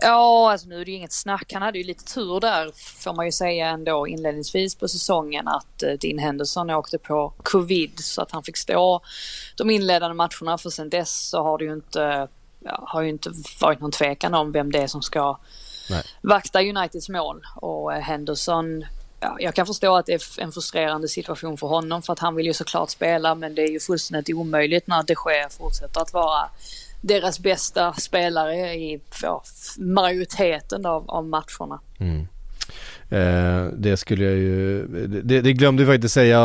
Ja, alltså nu är det ju inget snack. Han hade ju lite tur där får man ju säga ändå inledningsvis på säsongen att eh, Dean Henderson åkte på covid så att han fick stå de inledande matcherna för sen dess så har det ju inte, ja, har ju inte varit någon tvekan om vem det är som ska Nej. vakta Uniteds mål och eh, Henderson Ja, jag kan förstå att det är en frustrerande situation för honom för att han vill ju såklart spela men det är ju fullständigt omöjligt när de Gea fortsätter att vara deras bästa spelare i ja, majoriteten av, av matcherna. Eh, det skulle jag ju, det, det glömde vi faktiskt säga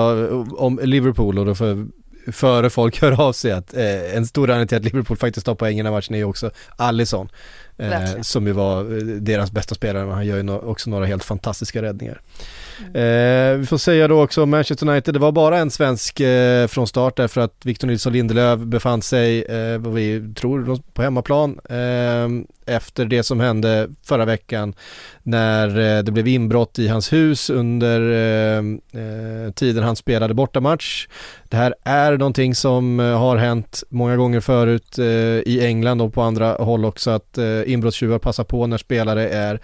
om Liverpool och då för före folk hör av sig att eh, en stor anledning till att Liverpool faktiskt tar poängen i matchen är ju också Allison. Eh, som ju var eh, deras bästa spelare, men han gör ju också några helt fantastiska räddningar. Eh, vi får säga då också Manchester United, det var bara en svensk eh, från start därför att Victor Nilsson Lindelöf befann sig, eh, vad vi tror, på hemmaplan eh, efter det som hände förra veckan när eh, det blev inbrott i hans hus under eh, eh tiden han spelade bortamatch. Det här är någonting som eh, har hänt många gånger förut eh, i England och på andra håll också att inbrottstjuvar passar på när spelare är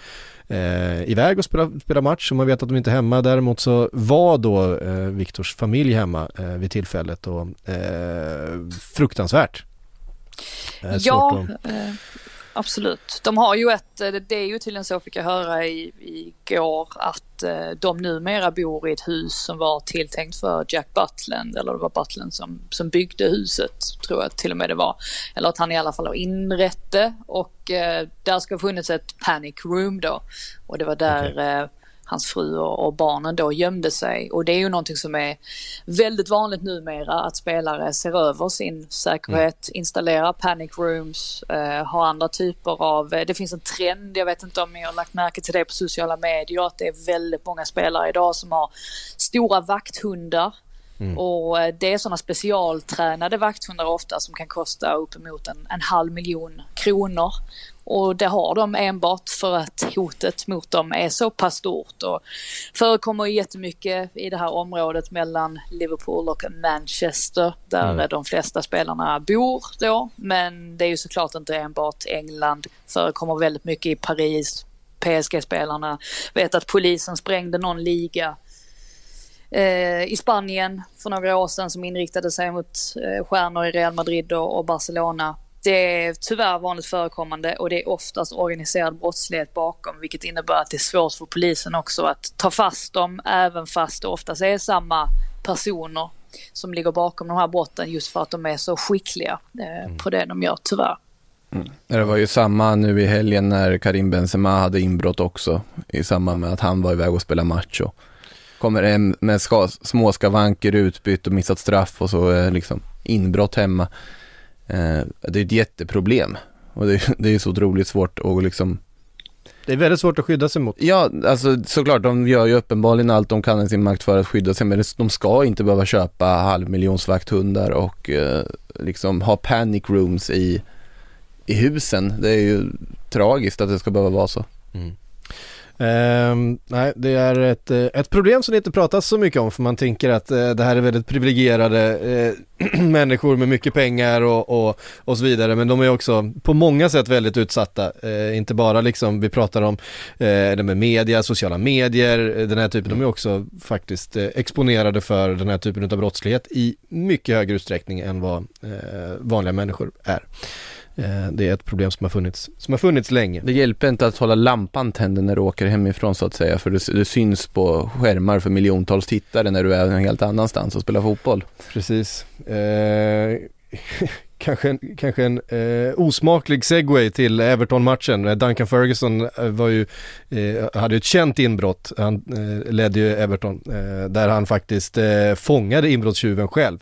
eh, iväg och spela, spela match och man vet att de inte är hemma. Däremot så var då eh, Viktors familj hemma eh, vid tillfället och eh, fruktansvärt. Eh, ja, eh, absolut. De har ju ett, eh, det är ju tydligen så fick jag höra i, igår att eh, de numera bor i ett hus som var tilltänkt för Jack Butland eller det var Butland som, som byggde huset tror jag till och med det var. Eller att han i alla fall har inrett det och eh, där ska ha funnits ett panic room då och det var där okay hans fru och, och, barnen då gömde sig. Och det är ju någonting som är väldigt vanligt numera att spelare ser över sin säkerhet, mm. installerar panic rooms, eh, har andra typer av, eh, det finns en trend, jag vet inte om ni har lagt märke till det på sociala medier, att det är väldigt många spelare idag som har stora vakthundar Mm. Och eh, det är sådana specialtränade vakthundar ofta som kan kosta uppemot en, en halv miljon kronor. Och det har de enbart för att hotet mot dem är så pass stort och förekommer jättemycket i det här området mellan Liverpool och Manchester där mm. de flesta spelarna bor då. Men det är ju såklart inte enbart England, förekommer väldigt mycket i Paris. PSG-spelarna vet att polisen sprängde någon liga eh, i Spanien för några år sedan som inriktade sig mot eh, stjärnor i Real Madrid och, och Barcelona. Det är tyvärr vanligt förekommande och det är oftast organiserad brottslighet bakom vilket innebär att det är svårt för polisen också att ta fast dem även fast det oftast är samma personer som ligger bakom de här brotten just för att de är så skickliga eh, mm. på det de gör tyvärr. Mm. Det var ju samma nu i helgen när Karim Benzema hade inbrott också i samband med att han var iväg och spelade match och kommer hem med ska, små skavanker utbytt och missat straff och så eh, liksom inbrott hemma. Eh, det är ett jätteproblem och det, det är så otroligt svårt att liksom det är väldigt svårt att skydda sig mot. Ja, alltså såklart, de gör ju uppenbarligen allt de kan i sin makt för att skydda sig, men de ska inte behöva köpa halvmiljonsvakthundar och eh, liksom ha panic rooms i, i husen. Det är ju tragiskt att det ska behöva vara så. Mm. Um, nej, det är ett, eh, ett problem som det inte pratas så mycket om för man tänker att uh, det här är väldigt privilegierade uh, människor med mycket pengar och, och, och så vidare men de är också på många sätt väldigt utsatta. Uh, inte bara liksom, vi pratar om det med media, sociala medier, den här typen, de är också faktiskt exponerade för den här typen av brottslighet i mycket högre utsträckning än vad vanliga människor är. Eh, det är ett problem som har funnits, som har funnits länge. Det hjälper inte att hålla lampan tänd när du åker hemifrån så att säga, för det, det syns på skärmar för miljontals tittare när du är någon helt annanstans och spelar fotboll. Precis. Eh, kanske en, kanske en eh, osmaklig segway till Everton-matchen. Eh, Duncan Ferguson eh, var ju, eh, hade ju ett känt inbrott, han eh, ledde ju Everton, eh, där han faktiskt fångade inbrottstjuven själv.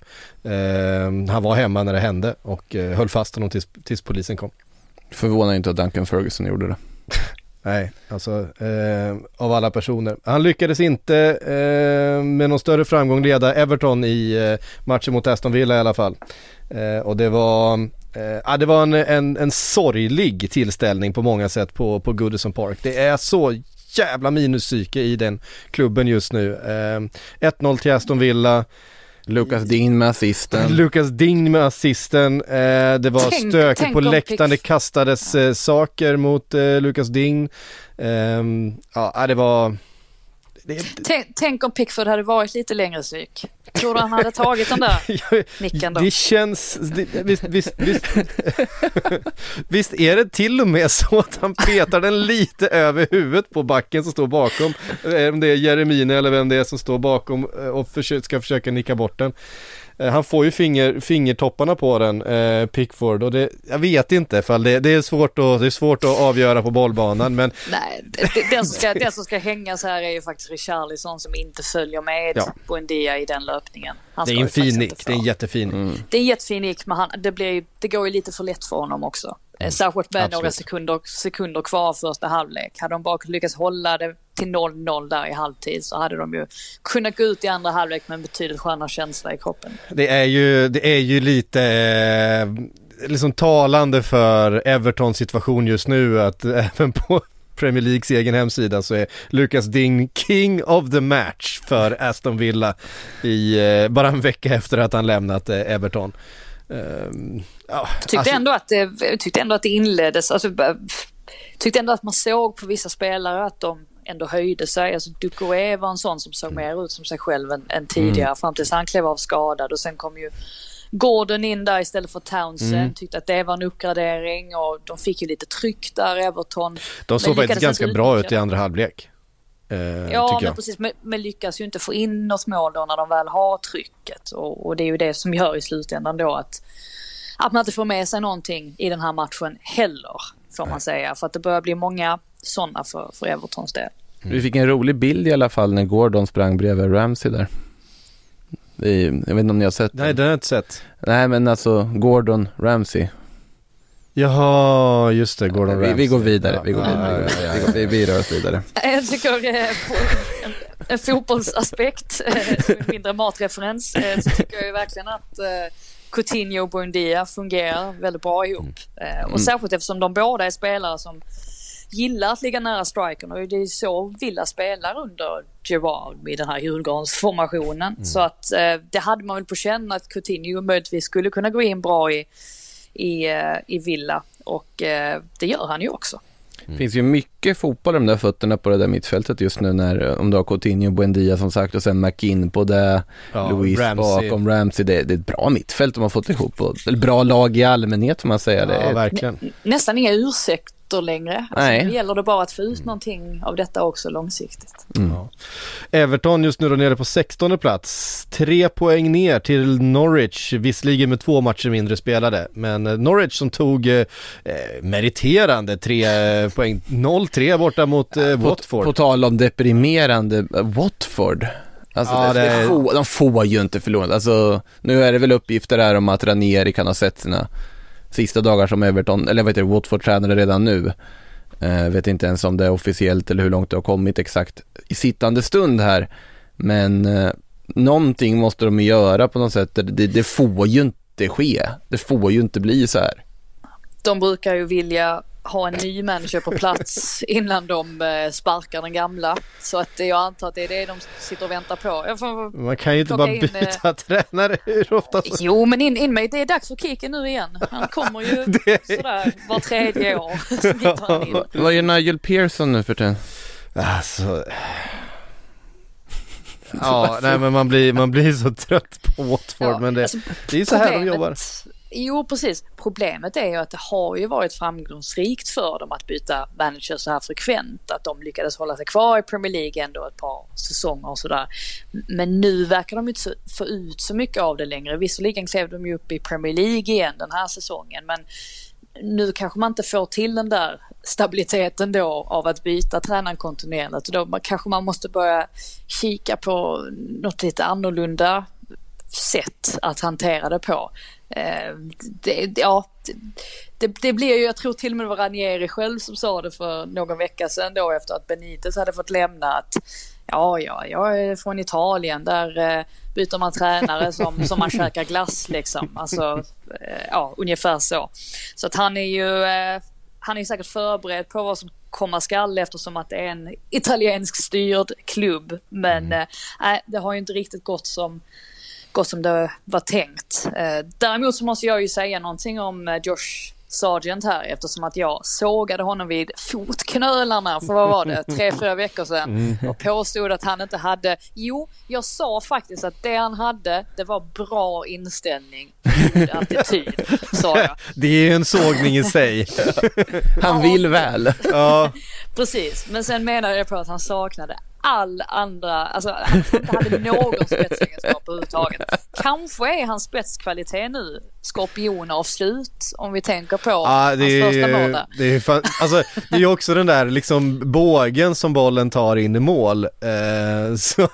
han var hemma när det hände och höll fast honom tills, tills polisen kom. Förvånar inte att Duncan Ferguson gjorde det. Nej, alltså eh, av alla personer. Han lyckades inte eh, med någon större framgång leda Everton i eh, matchen mot Aston Villa i alla fall. Eh, och det var, eh, ja, det var en, en, en sorglig tillställning på många sätt på, på Goodison Park. Det är så jävla minuspsyke i den klubben just nu. Eh, 1-0 till Aston Villa. Lucas Ding med assisten. Lucas Ding med assisten. Eh, det var tänk, stökigt tänk på läktaren, det kastades eh, saker mot eh, Lucas Ding. Ehm, ja, det var det, Tänk, tänk om Pickford hade varit lite längre psyk. Tror du han hade tagit den där nicken då? Det känns, det, visst, visst, visst, visst är det till och med så att han petar den lite över huvudet på backen som står bakom. Eh, Om det är Jeremine eller vem det är som står bakom eh, och ska försöka nicka bort den. Eh, Han får ju finger, fingertopparna på den, eh, Pickford, och det, jag vet inte för det, det, är svårt att, det är svårt att avgöra på bollbanan men Nej, det- den som, ska, den som ska hängas här är ju faktiskt Richarlison som inte följer med Ja. Buendia i den löpningen. Han det är en fin nick, det är en jättefin. Det är en jättefin nick, men han, det, blir, det går ju lite för lätt för honom också. Mm. Särskilt med några Absolut. sekunder, sekunder kvar första halvlek. Hade de bara lyckats hålla det till 0-0 där i halvtid så hade de ju kunnat gå ut i andra halvlek med en betydligt skönare känsla i kroppen. Det är ju, det är ju lite eh, liksom talande för Evertons situation just nu att även på Premier Leagues egen hemsida så är Lucas Ding king of the match för Aston Villa i, eh, bara en vecka efter att han lämnat eh, Everton. Ehm, ja, Tyckte, alltså- ändå att det, tyckte ändå att det inleddes, alltså, tyckte ändå att man såg på vissa spelare att de ändå höjde sig. Alltså Ducouré var en sån som såg mer ut som sig själv än, än tidigare fram tills han klev av skadad och sen kom ju Gordon in där istället för Townsend. Tyckte att det var en uppgradering och de fick ju lite tryck där, Everton. de såg faktiskt ganska bra ut i andra halvlek. Eh, Ja, men precis. Men, men lyckas ju inte få in något mål då när de väl har trycket. Och, och det är ju det som gör i slutändan då att, att man inte får med sig någonting i den här matchen heller, får man säga. För att det börjar bli många sådana för, för Evertons del. Vi fick en rolig bild i alla fall när Gordon sprang bredvid Ramsey där. I, jag vet inte om ni har sett Nej, den? det har jag inte sett. Nej men alltså Gordon Ramsey. Jaha, just det, Gordon vi, vi Ramsay. går vidare, vi går vidare. Vi, går, vi, vi rör oss vidare. Jag tycker eh, på en, en fotbollsaspekt, eh, som en mindre matreferens, eh, så tycker jag ju verkligen att eh, Coutinho och Buendia fungerar väldigt bra ihop. Eh, och särskilt eftersom de båda är spelare som gillar att ligga nära strikern och det är så Villa spelar under Gerard i den här Djurgårdsformationen. Så att eh, det hade man väl på känn att Coutinho möjligtvis skulle kunna gå in bra i, i, eh, i Villa och eh, det gör han ju också. Det finns ju mycket fotboll i de där fötterna på det där mittfältet just nu när, om du har Coutinho, Buendia som sagt och sen McIn på det, Ja, Luis Ramsey. bakom Ramsey. Det, det är ett bra mittfält de har fått ihop. Och, eller bra lag i allmänhet får man säga. Det Ja, är, verkligen. nästan inga ursäkter längre. Alltså, Nej. Nu gäller det bara att få ut någonting av detta också långsiktigt. Everton just nu då nere på 16 plats. Tre poäng ner till Norwich, visserligen med två matcher mindre spelade. Men eh, Norwich som tog eh, eh, meriterande tre eh, poäng, 0-3 borta mot eh, på, Watford. på tal om deprimerande, Watford. Alltså, Ja, det, det får, de får ju inte förlora. Alltså, nu är det väl uppgifter här om att Ranieri kan ha sett sina sista dagar som Everton, eller vad heter det, Watford-tränare redan nu. Eh, vet inte ens om det är officiellt eller hur långt det har kommit exakt i sittande stund här. Men eh, någonting måste de göra på något sätt. Det, det får ju inte ske. Det får ju inte bli så här. De brukar ju vilja ha en ny manager på plats innan de eh, sparkar den gamla. Så att jag antar att det är det de sitter och väntar på. Man kan ju inte bara in, byta tränare hur ofta som Jo, men in, in med, det är dags för Kiken nu igen. Han kommer ju sådär var tredje år. Vad gör Nigel Pearson nu för tiden? Alltså... Ja, nej men man blir, man blir så trött på Watford Ja, men det, alltså, det är ju så här de jobbar. Jo, precis. Problemet är ju att det har ju varit framgångsrikt för dem att byta manager så här frekvent. Att de lyckades hålla sig kvar i Premier League ändå ett par säsonger och sådär. Men nu verkar de inte få ut så mycket av det längre. Visserligen klev de ju upp i Premier League igen den här säsongen. Men nu kanske man inte får till den där stabiliteten då av att byta tränaren kontinuerligt. Då kanske man måste börja kika på något lite annorlunda sätt att hantera det på. Eh, det, ja, det, det blir ju, jag tror till och med det var Ranieri själv som sa det för någon vecka sedan då efter att Benitez hade fått lämna att ja, ja, jag är från Italien, där eh, byter man tränare som, som man käkar glass liksom. Alltså, eh, ja, ungefär så. Så att han är ju, han är säkert förberedd på vad som komma skall eftersom att det är en italiensk styrd klubb. Men eh, nej, det har ju inte riktigt gått som gått som det var tänkt. Eh, däremot så måste jag ju säga någonting om eh, Josh Sargent här eftersom att jag sågade honom vid fotknölarna för vad var det, tre, fyra veckor sedan och påstod att han inte hade, jo, jag sa faktiskt att det han hade, det var bra inställning, god attityd, sa jag. Det är ju en sågning i sig. Han vill väl. Ja, Precis, men sen menade jag på att han saknade all andra, alltså han inte hade någon spetsegenskap överhuvudtaget. Kanske är hans spetskvalitet nu skorpionavslut om vi tänker på ja det hans första mål är, där. det är fan, alltså det är också den där liksom bågen som bollen tar in i mål. Eh, så,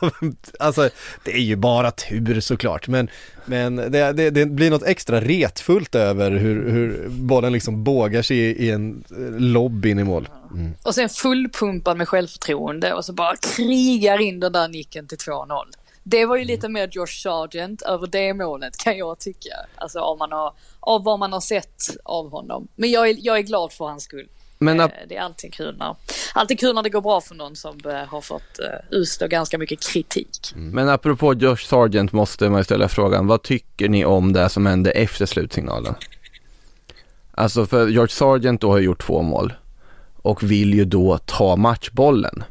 alltså det är ju bara tur såklart men, men det, det, det blir något extra retfullt över hur, hur bollen liksom bågar sig i, i en eh, lobb in i mål. Mm. Och sen fullpumpad med självförtroende och så bara krigar in den där nicken till 2-0. Det var ju lite mer Josh Sargent över det målet kan jag tycka. Alltså av, man har, av vad man har sett av honom. Men jag är, jag är glad för hans skull. Men Eh, Det är alltid kul när, alltid kul när det går bra för någon som eh, har fått uh, utstå ganska mycket kritik. Men apropå Josh Sargent måste man ju ställa frågan, vad tycker ni om det som hände efter slutsignalen? Alltså för George Sargent då har gjort två mål och vill ju då ta matchbollen.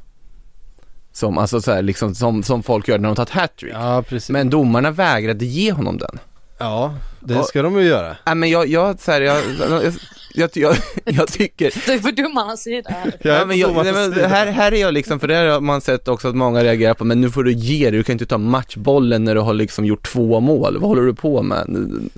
Som, alltså så här, liksom, som, som folk gör när de tar ett hattrick. Ja precis. Men domarna vägrade ge honom den. ja, det ska de ju göra. Nej men jag, jag, så här, jag, jag, jag, jag, jag tycker, Du är på domarnas sida här. Jag är Ja, men jag, nej, men här, här är jag liksom, för det här har man sett också att många reagerar på, men nu får du ge dig, du kan inte ta matchbollen när du har liksom gjort två mål, vad håller du på med?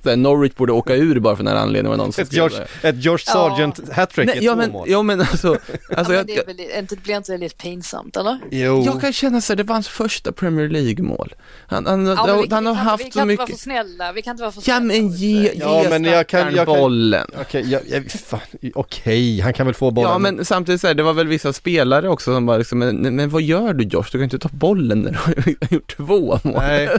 Så här, Norwich borde åka ur bara för den här anledningen, var någon som George, det. ett George Sargent hattrick Nej, i ja, två men, mål. ja men alltså, alltså Ja, men jag, det är väl, inte, blir inte det lite pinsamt eller? Jo. jag kan känna så här, det var hans första Premier League-mål. Han, han, Ja, men vi, han har vi haft vi så kan inte vara mycket, för snälla, vi kan inte vara för ja snälla. men ge, ge Ja, men jag kan- jag kan- bollen. Okej, jag, fan, okej, han kan väl få bollen. Ja men samtidigt så här, det var väl vissa spelare också som bara liksom, men, men vad gör du Josh? Du kan inte ta bollen när du har gjort två mål. Nej.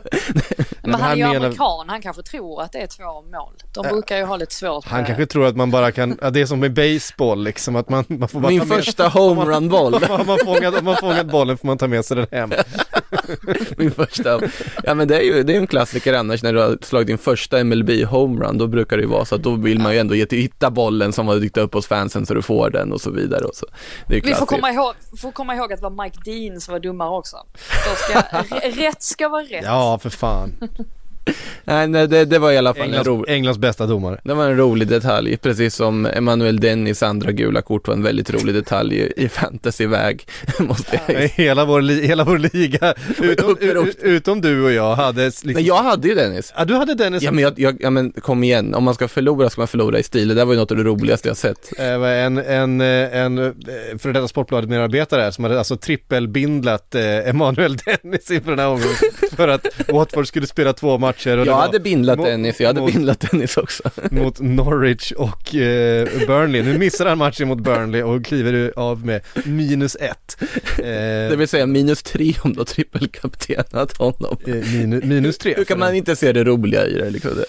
Men, men han är ju han menar- amerikan, han kanske tror att det är två mål. De Ja. brukar ju ha lite svårt Han med- kanske tror att man bara kan, ja, det är som med baseball liksom, att man, man får bara Min första homerun-boll. Har man, fångat, om man fångat bollen får man ta med sig den hem. Min första, ja men det är ju, det är en klassiker annars när du har slagit din första MLB homerun, då brukar det ju vara så att då vill man ju ändå ge till, hitta bollen som har dykt upp hos fansen så du får den och så vidare och så. Det Vi får komma, ihåg, får komma ihåg att det var Mike Dean som var domare också. Ska, rätt ska vara rätt. Ja, för fan. Nej, nej det, det var i alla fall en Englands, rolig, Englands bästa domare. det var en rolig detalj, precis som Emanuel Dennis andra gula kort var en väldigt rolig detalj i, i fantasyväg, måste jag Hela vår, li, hela vår liga, utom, utom du och jag hade liksom, Men jag hade ju Dennis. Ja, du hade Dennis Ja men, jag, jag, ja men kom igen, om man ska förlora ska man förlora i stil. Det där var ju något av det roligaste jag sett. Var en, en, eh, en eh, för detta Sportbladet medarbetare här som hade alltså trippelbindlat eh, Emanuel Dennis inför den här omgången för att Watford skulle spela två matcher och det Jag hade bindlat mot- Dennis, jag hade mot- bindlat Dennis också. mot Norwich och eh, Burnley. Nu missar han matchen mot Burnley och kliver av med minus ett. Eh, Det vill säga minus tre om du har trippelkaptenat honom. eh, minu, minus tre. Hur kan man inte se det roliga i det liksom? Det,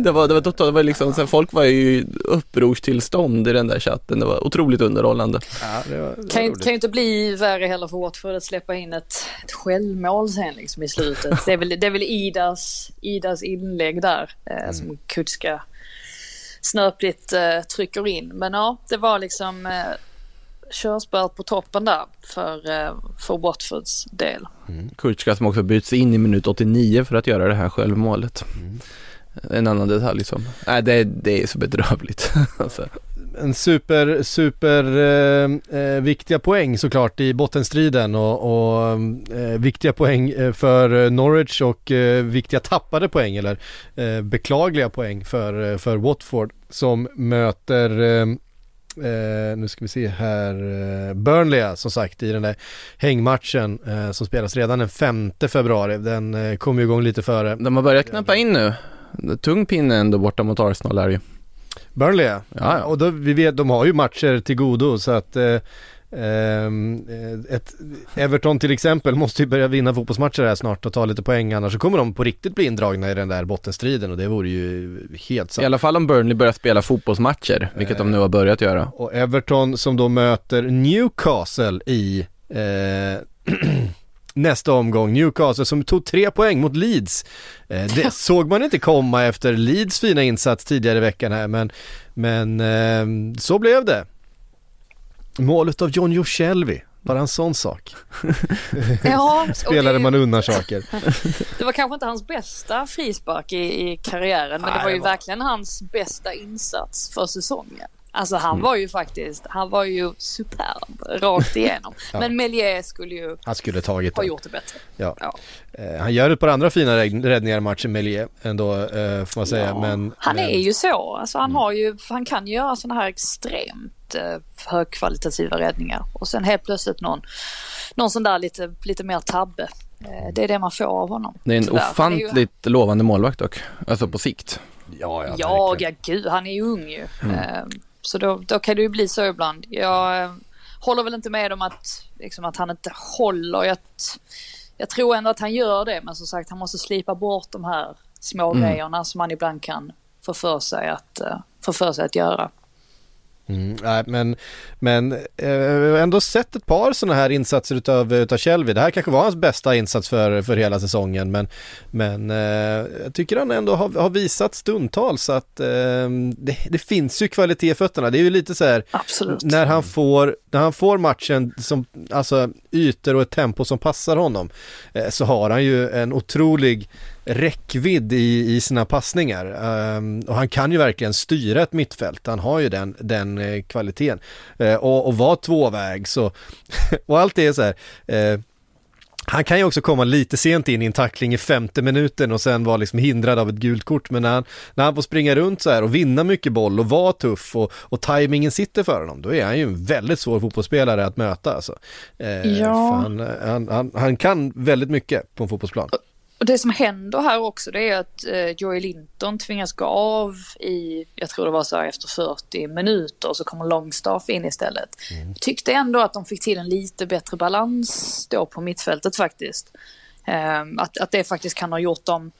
det var, det var totalt, det var liksom, så här, folk var ju i upprorstillstånd i den där chatten. Det var otroligt underhållande. Ja, det var, det var Kan kan ju inte bli värre heller för Watford att släppa in ett, ett självmål sen liksom i slutet. Det är väl, det är väl Idas, Idas inlägg där eh, som Kutska snöpligt eh, trycker in. Men ja, det var liksom eh, körspöet på toppen där för, eh, för Watfords del. Kurtska som också byts in i minut 89 för att göra det här självmålet. En annan detalj som, nej det, det är så bedrövligt. alltså en super, super eh, eh, viktiga poäng såklart i bottenstriden och, och eh, viktiga poäng eh, för Norwich och eh, viktiga tappade poäng eller eh, beklagliga poäng för, eh, för Watford som möter eh, Eh, nu ska vi se här, eh, Burnley som sagt i den där hängmatchen eh, som spelas redan den 5 februari. Den eh, kommer ju igång lite före. De har börjat knappa in nu. Tung pinne ändå borta mot Arsenal är det ju. Burnley ja. Ja. Och då, vi vet, de har ju matcher till godo så att eh, ehm, eh, ett, Everton till exempel måste ju börja vinna fotbollsmatcher här snart och ta lite poäng annars så kommer de på riktigt bli indragna i den där bottenstriden och det vore ju helt I sant. alla fall om Burnley börjar spela fotbollsmatcher, vilket de nu har börjat göra. Och Everton som då möter Newcastle i eh, nästa omgång. Newcastle som tog tre poäng mot Leeds. Eh, det såg man inte komma efter Leeds fina insats tidigare i veckan här men men eh, så blev det. Målet av John Joselvi, bara en sån sak. Ja, och Spelade det- man undan saker. Det var kanske inte hans bästa frispark i, i karriären men Nej, det var ju det var- verkligen hans bästa insats för säsongen. Alltså Mm. han var ju faktiskt, han var ju superb rakt igenom. Men Melier skulle ju Han skulle tagit ha den. gjort det bättre. Ja. Ja. Eh, han gör ett par andra fina rädd- räddningar i matchen Melier ändå får man säga. Ja, Men, han men, är ju så. Alltså han, har ju, han kan ju göra sådana här extremt eh, högkvalitativa räddningar. Och sen helt plötsligt någon, någon sån där lite, lite mer tabbe. Eh, det är det man får av honom. Det är en tyvärr. Är ju- ofantligt lovande målvakt dock, alltså på sikt. Ja, ja, Ja, ja gud, han är ju ung ju. Eh, Så då, då kan det ju bli så ibland. Jag eh, håller väl inte med om att, liksom, att han inte håller. Jag, jag tror ändå att han gör det, men som sagt han måste slipa bort de här små grejerna som man ibland kan få för sig att, uh, få för sig att göra. Mm, nej, men men eh, ändå sett ett par sådana här insatser utav, utav Shelby. Det här kanske var hans bästa insats för, för hela säsongen men, men eh, jag tycker han ändå har, har visat stundtals att eh, det, det finns ju kvalitet i fötterna. Det är ju lite så här Absolut. när han får, när han får matchen som, alltså ytor och ett tempo som passar honom eh, så har han ju en otrolig räckvidd i, i sina passningar Ehm, och han kan ju verkligen styra ett mittfält, han har ju den, den eh, kvaliteten Eh, och, och vara tvåväg så, och allt det är så här eh, han kan ju också komma lite sent in i en tackling i femte minuten och sen vara liksom hindrad av ett gult kort. Men när han, när han får springa runt så här och vinna mycket boll och vara tuff och, och tajmingen sitter för honom, då är han ju en väldigt svår fotbollsspelare att möta. Alltså. Eh, Ja. Han, han, han, han kan väldigt mycket på en fotbollsplan. Och det som händer här också det är att eh, Joey Linton tvingas gå av i, jag tror det var så här efter 40 minuter så kommer Longstaff in istället. Tyckte ändå att de fick till en lite bättre balans då på mittfältet faktiskt. Eh, att, att det faktiskt kan ha gjort dem,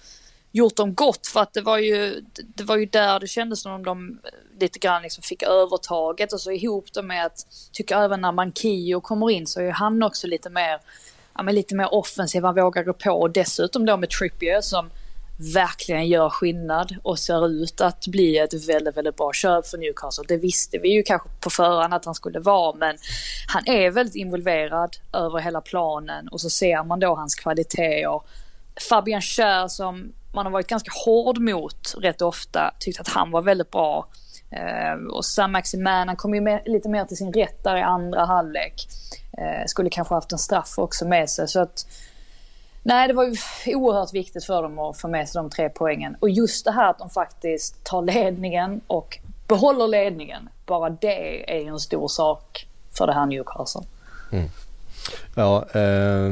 gjort dem gott för att det var ju, det var ju där det kändes som om de lite grann liksom fick övertaget och så ihop det med att, tycker även när Mankio kommer in så är han också lite mer ja, men lite mer offensiv, han vågar gå på och dessutom då med Trippier som verkligen gör skillnad och ser ut att bli ett väldigt, väldigt bra köp för Newcastle. Det visste vi ju kanske på förhand att han skulle vara men han är väldigt involverad över hela planen och så ser man då hans kvaliteter. Fabian Schär som man har varit ganska hård mot rätt ofta tyckte att han var väldigt bra. Eh, och Sam Maximan, han kom ju med, lite mer till sin rätt där i andra halvlek. Eh, skulle kanske haft en straff också med sig. Så att, nej, det var ju oerhört viktigt för dem att få med sig de tre poängen. Och just det här att de faktiskt tar ledningen och behåller ledningen. Bara det är ju en stor sak för det här Newcastle. Mm. Ja, eh,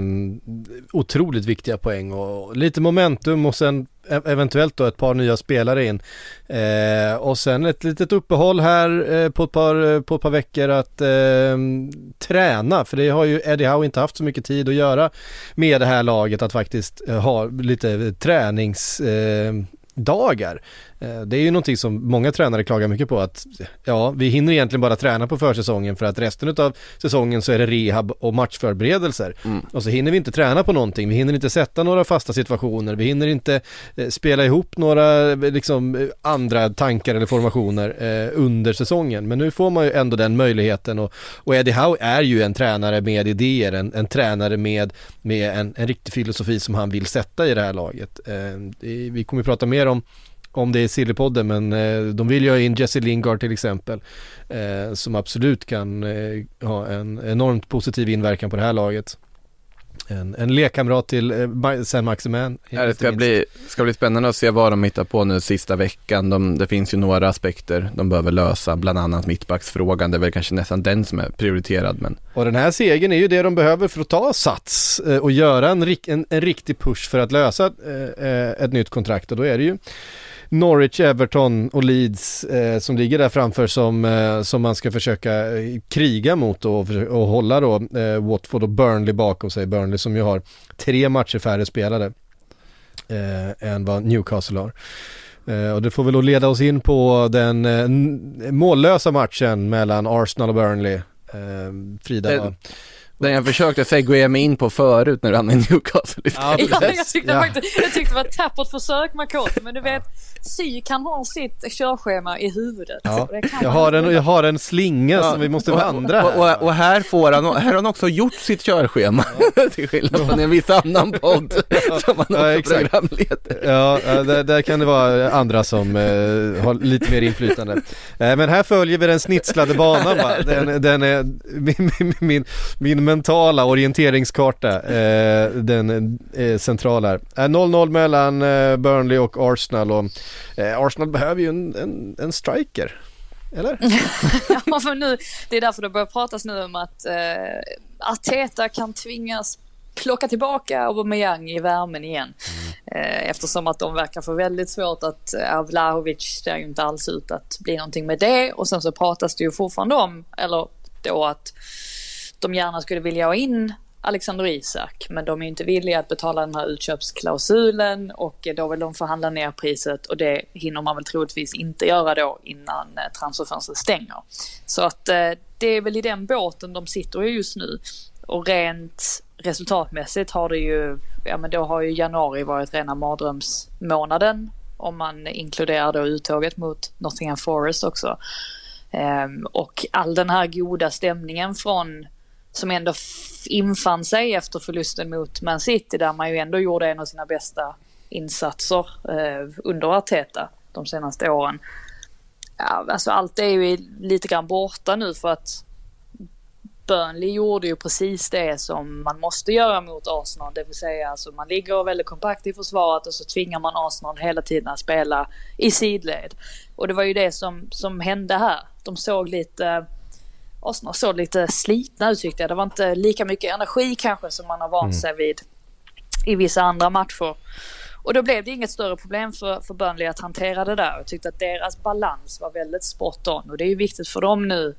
otroligt viktiga poäng och lite momentum och sen e-, eventuellt då ett par nya spelare in. Eh, och sen ett litet uppehåll här eh, på, ett par, eh, på ett par veckor att eh, träna, för det har ju Eddie Howe inte haft så mycket tid att göra med det här laget att faktiskt eh, ha lite träningsdagar. Eh, Det är ju någonting som många tränare klagar mycket på att ja, vi hinner egentligen bara träna på försäsongen för att resten av säsongen så är det rehab och matchförberedelser. Och så hinner vi inte träna på någonting, vi hinner inte sätta några fasta situationer, vi hinner inte eh, spela ihop några eh, liksom andra tankar eller formationer eh, under säsongen. Men nu får man ju ändå den möjligheten och, och Eddie Howe är ju en tränare med idéer, en, en tränare med, med en, en riktig filosofi som han vill sätta i det här laget. Eh, vi kommer ju prata mer om om det är Sillypodden men eh, de vill ju ha in Jesse Lingard till exempel eh, som absolut kan eh, ha en enormt positiv inverkan på det här laget. En, en lekkamrat till eh, Sam Maximan. Det ska bli, ska bli spännande att se vad de hittar på nu sista veckan. De, det finns ju några aspekter de behöver lösa, bland annat mittbacksfrågan. Det är väl kanske nästan den som är prioriterad. Men Och den här segern är ju det de behöver för att ta sats eh, och göra en, en, en riktig push för att lösa eh, eh, ett nytt kontrakt och då är det ju Norwich, Everton och Leeds eh, som ligger där framför som, eh, som man ska försöka eh, kriga mot och, och hålla då eh, Watford och Burnley bakom sig. Burnley som ju har tre matcher färre spelade eh, än vad Newcastle har. Eh, och det får väl då leda oss in på den mållösa matchen mellan Arsenal och Burnley. Frida, Den jag försökte segwaya mig in på förut när du hamnade i Newcastle. Ja, Ja, jag, tyckte Ja. faktiskt, jag tyckte det var ett tappert försök Makoto, men du vet, Sy kan ha sitt körschema i huvudet. Ja, jag har en, jag har en slinga som vi måste vandra och, här. och, och här får han, här har han också gjort sitt körschema. Till skillnad från en viss annan podd som han Ja, också exakt. programleder. Ja, ja, där, där kan det vara andra som eh, har lite mer inflytande. Eh, men här följer vi den snitslade banan va? Den, den är min, min, min, min mentala orienteringskarta, eh, den eh, central här. Eh, 0-0 mellan eh, Burnley och Arsenal och eh, Arsenal behöver ju en, en, en striker. Eller? Ja, för nu, det är därför det börjar pratas nu om att Arteta kan tvingas plocka tillbaka Aubameyang i värmen igen. Eh, eftersom att de verkar få väldigt svårt att, eh, Vlahovic ser ju inte alls ut att bli någonting med det. Och sen så pratas det ju fortfarande om, eller då att de gärna skulle vilja ha in Alexander Isak, men de är inte villiga att betala den här utköpsklausulen och eh, då vill de förhandla ner priset och det hinner man väl troligtvis inte göra då innan eh, transferfönstret stänger. Så att eh, det är väl i den båten de sitter i just nu. Och rent resultatmässigt har det ju, ja men då har ju januari varit rena mardrömsmånaden om man inkluderar då uttåget mot Nottingham Forest också. Ehm, och all den här goda stämningen från som ändå infann sig efter förlusten mot Man City där man ju ändå gjorde en av sina bästa insatser eh, under Arteta de senaste åren. Ja, alltså allt är ju lite grann borta nu för att Burnley gjorde ju precis det som man måste göra mot Arsenal, det vill säga alltså man ligger väldigt kompakt i försvaret och så tvingar man Arsenal hela tiden att spela i sidled. Och det var ju det som, som hände här. De såg lite, Arsenal såg lite slitna ut tyckte jag. Det var inte lika mycket energi kanske som man har vant sig vid i vissa andra matcher. Och då blev det inget större problem för, för Burnley att hantera det där. Jag tyckte att deras balans var väldigt spot on och det är ju viktigt för dem nu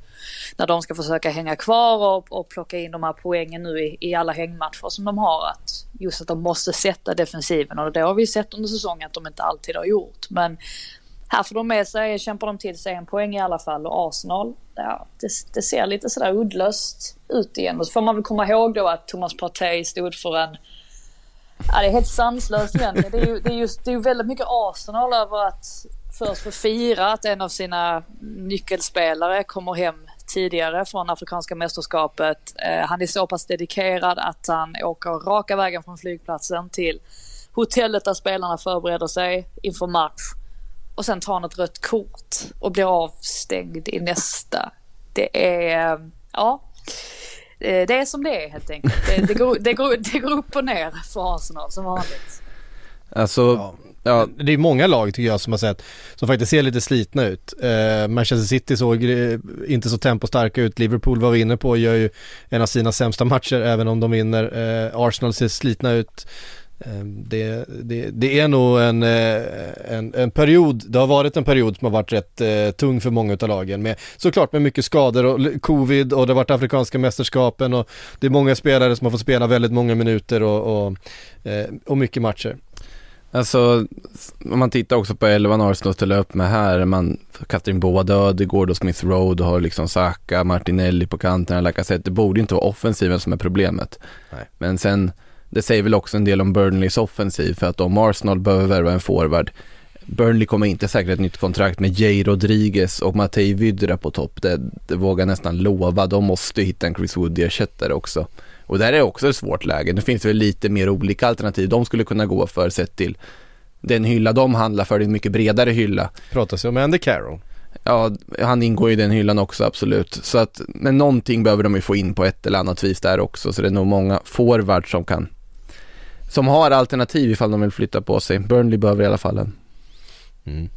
när de ska försöka hänga kvar och, och plocka in de här poängen nu i, i alla hängmatcher som de har. Att just att de måste sätta defensiven och det har vi sett under säsongen att de inte alltid har gjort. Men här får de med sig, kämpar de till sig en poäng i alla fall och Arsenal, ja, det, det ser lite sådär uddlöst ut igen. Och så får man väl komma ihåg då att Thomas Partey stod för en Ja, det är helt sanslöst egentligen. Det är ju, det är just, det är väldigt mycket Arsenal över att först få fira att en av sina nyckelspelare kommer hem tidigare från Afrikanska mästerskapet. Eh, han är så pass dedikerad att han åker raka vägen från flygplatsen till hotellet där spelarna förbereder sig inför match. Och sen tar han ett rött kort och blir avstängd i nästa. Det är, ja. Eh, Det är som det är helt enkelt. Det, det, går, det, går, det går upp och ner för Arsenal som vanligt. Alltså, Ja. ja, Det är många lag tycker jag som har sett, som faktiskt ser lite slitna ut. Eh, Manchester City såg eh, inte så tempostarka ut, Liverpool var vi inne på, gör ju en av sina sämsta matcher även om de vinner. Eh, Arsenal ser slitna ut. Eh, Det, det, det är nog en, eh, en, en period, det har varit en period som har varit rätt eh, tung för många av lagen med såklart med mycket skador och covid och det har varit afrikanska mästerskapen och det är många spelare som har fått spela väldigt många minuter och, och, eh, och mycket matcher. Alltså, om man tittar också på elvan Arsenal ställer upp med här, man kastar in båda Ödegård och Smith Road och har liksom Saka, Martinelli på kanterna, Lacazette. Det borde inte vara offensiven som är problemet. Nej. Men sen, det säger väl också en del om Burnleys offensiv, för att om Arsenal behöver värva en forward, Burnley kommer inte säkra ett nytt kontrakt med Jay Rodriguez och Matej Vydra på topp. Det, det vågar nästan lova. De måste hitta en Chris Woody-ersättare också. Och där är också ett svårt läge. Nu finns det väl lite mer olika alternativ de skulle kunna gå för sett till den hylla de handlar för, det är en mycket bredare hylla. Pratas ju om Andy Carroll. Ja, han ingår i den hyllan också absolut. Så att, men någonting behöver de ju få in på ett eller annat vis där också. Så det är nog många forwards som kan, som har alternativ ifall de vill flytta på sig. Burnley behöver i alla fall en.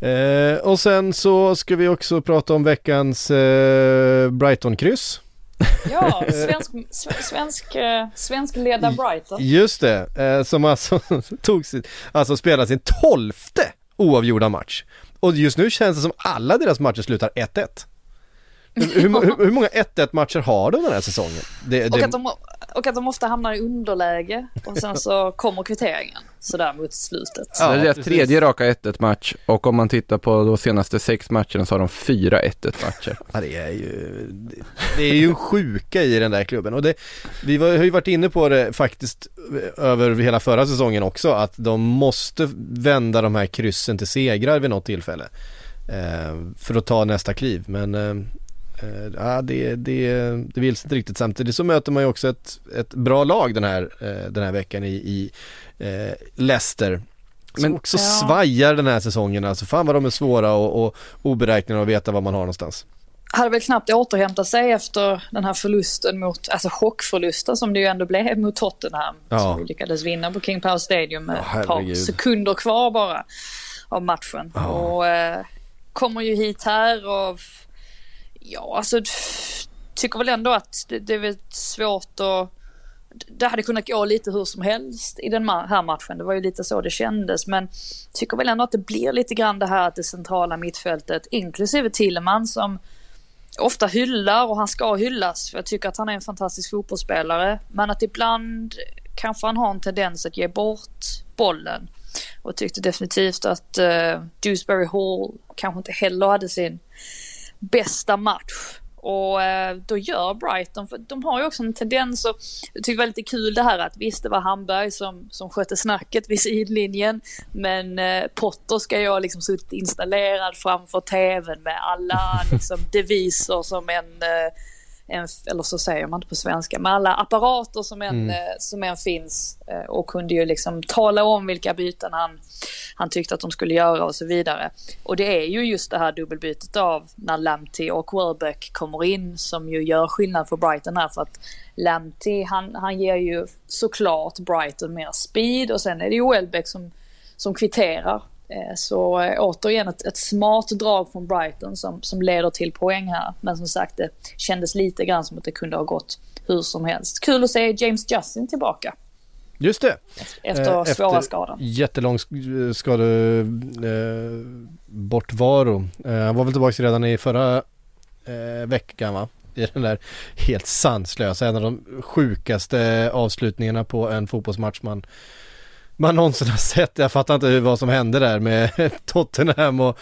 Eh, och sen så ska vi också prata om veckans eh, Brighton-kryss. Ja, svensk, svensk, svensk, eh, svensk leda Brighton. Just det, eh, som alltså tog sin, alltså spelade sin tolfte oavgjorda match. Och just nu känns det som alla deras matcher slutar 1-1. Hur, hur, hur många 1-1 matcher har de den här säsongen? Det, Och, det, att de, och att de ofta hamnar i underläge och sen så kommer kvitteringen sådär mot slutet. det är deras tredje raka 1-1 match och om man tittar på de senaste sex matcherna så har de fyra 1-1 matcher. Ja, det är ju, det- det är ju en sjuka i den där klubben och det, vi var, har ju varit inne på det faktiskt över hela förra säsongen också att de måste vända de här kryssen till segrar vid något tillfälle eh, för att ta nästa kliv men eh, eh, ja, det, det, det vill inte riktigt samtidigt så möter man ju också ett, ett bra lag den här, eh, den här veckan i, i eh, Leicester Men- också Ja. svajar den här säsongen alltså fan vad de är svåra och, och oberäkneliga och veta var man har någonstans. hade väl knappt återhämtat sig efter den här förlusten mot, alltså chockförlusten som det ju ändå blev mot Tottenham. Ja. Som lyckades vinna på King Power Stadium med Ja, ett par sekunder kvar bara av matchen. Ja. Och eh, kommer ju hit här och ja alltså tycker väl ändå att det, det är väl svårt att det hade kunnat gå lite hur som helst i den här matchen. Det var ju lite så det kändes. Men tycker väl ändå att det blir lite grann det här att det centrala mittfältet, inklusive Tilleman som ofta hyllar och han ska hyllas för jag tycker att han är en fantastisk fotbollsspelare. Men att ibland kanske han har en tendens att ge bort bollen. Och tyckte definitivt att uh, Dewsbury Hall kanske inte heller hade sin bästa match. Och eh, då gör Brighton, för de har ju också en tendens och jag tycker det var lite kul det här att visst det var Hamberg som, som skötte snacket vid sidlinjen men eh, Potter ska ha liksom suttit installerad framför tvn med alla liksom deviser som en, eh, en, eller så säger man inte på svenska, med alla apparater som en, eh, som en finns eh, och kunde ju liksom tala om vilka byten han, han tyckte att de skulle göra och så vidare. Och det är ju just det här dubbelbytet av när Lamptey och Welbeck kommer in som ju gör skillnad för Brighton här för att Lamptey han, han ger ju såklart Brighton mer speed och sen är det ju Welbeck som, som kvitterar. Eh, Så eh, återigen ett, ett smart drag från Brighton som, som leder till poäng här. Men som sagt det kändes lite grann som att det kunde ha gått hur som helst. Kul att se James Justin tillbaka Just det. efter Eh, svåra skador. Jättelång sk- skade, eh, bortvaro. Eh, han var väl tillbaka redan i förra eh, veckan va? I den där helt sanslösa, en av de sjukaste avslutningarna på en fotbollsmatch man man någonsin har sett. Jag fattar inte vad som hände där med Tottenham och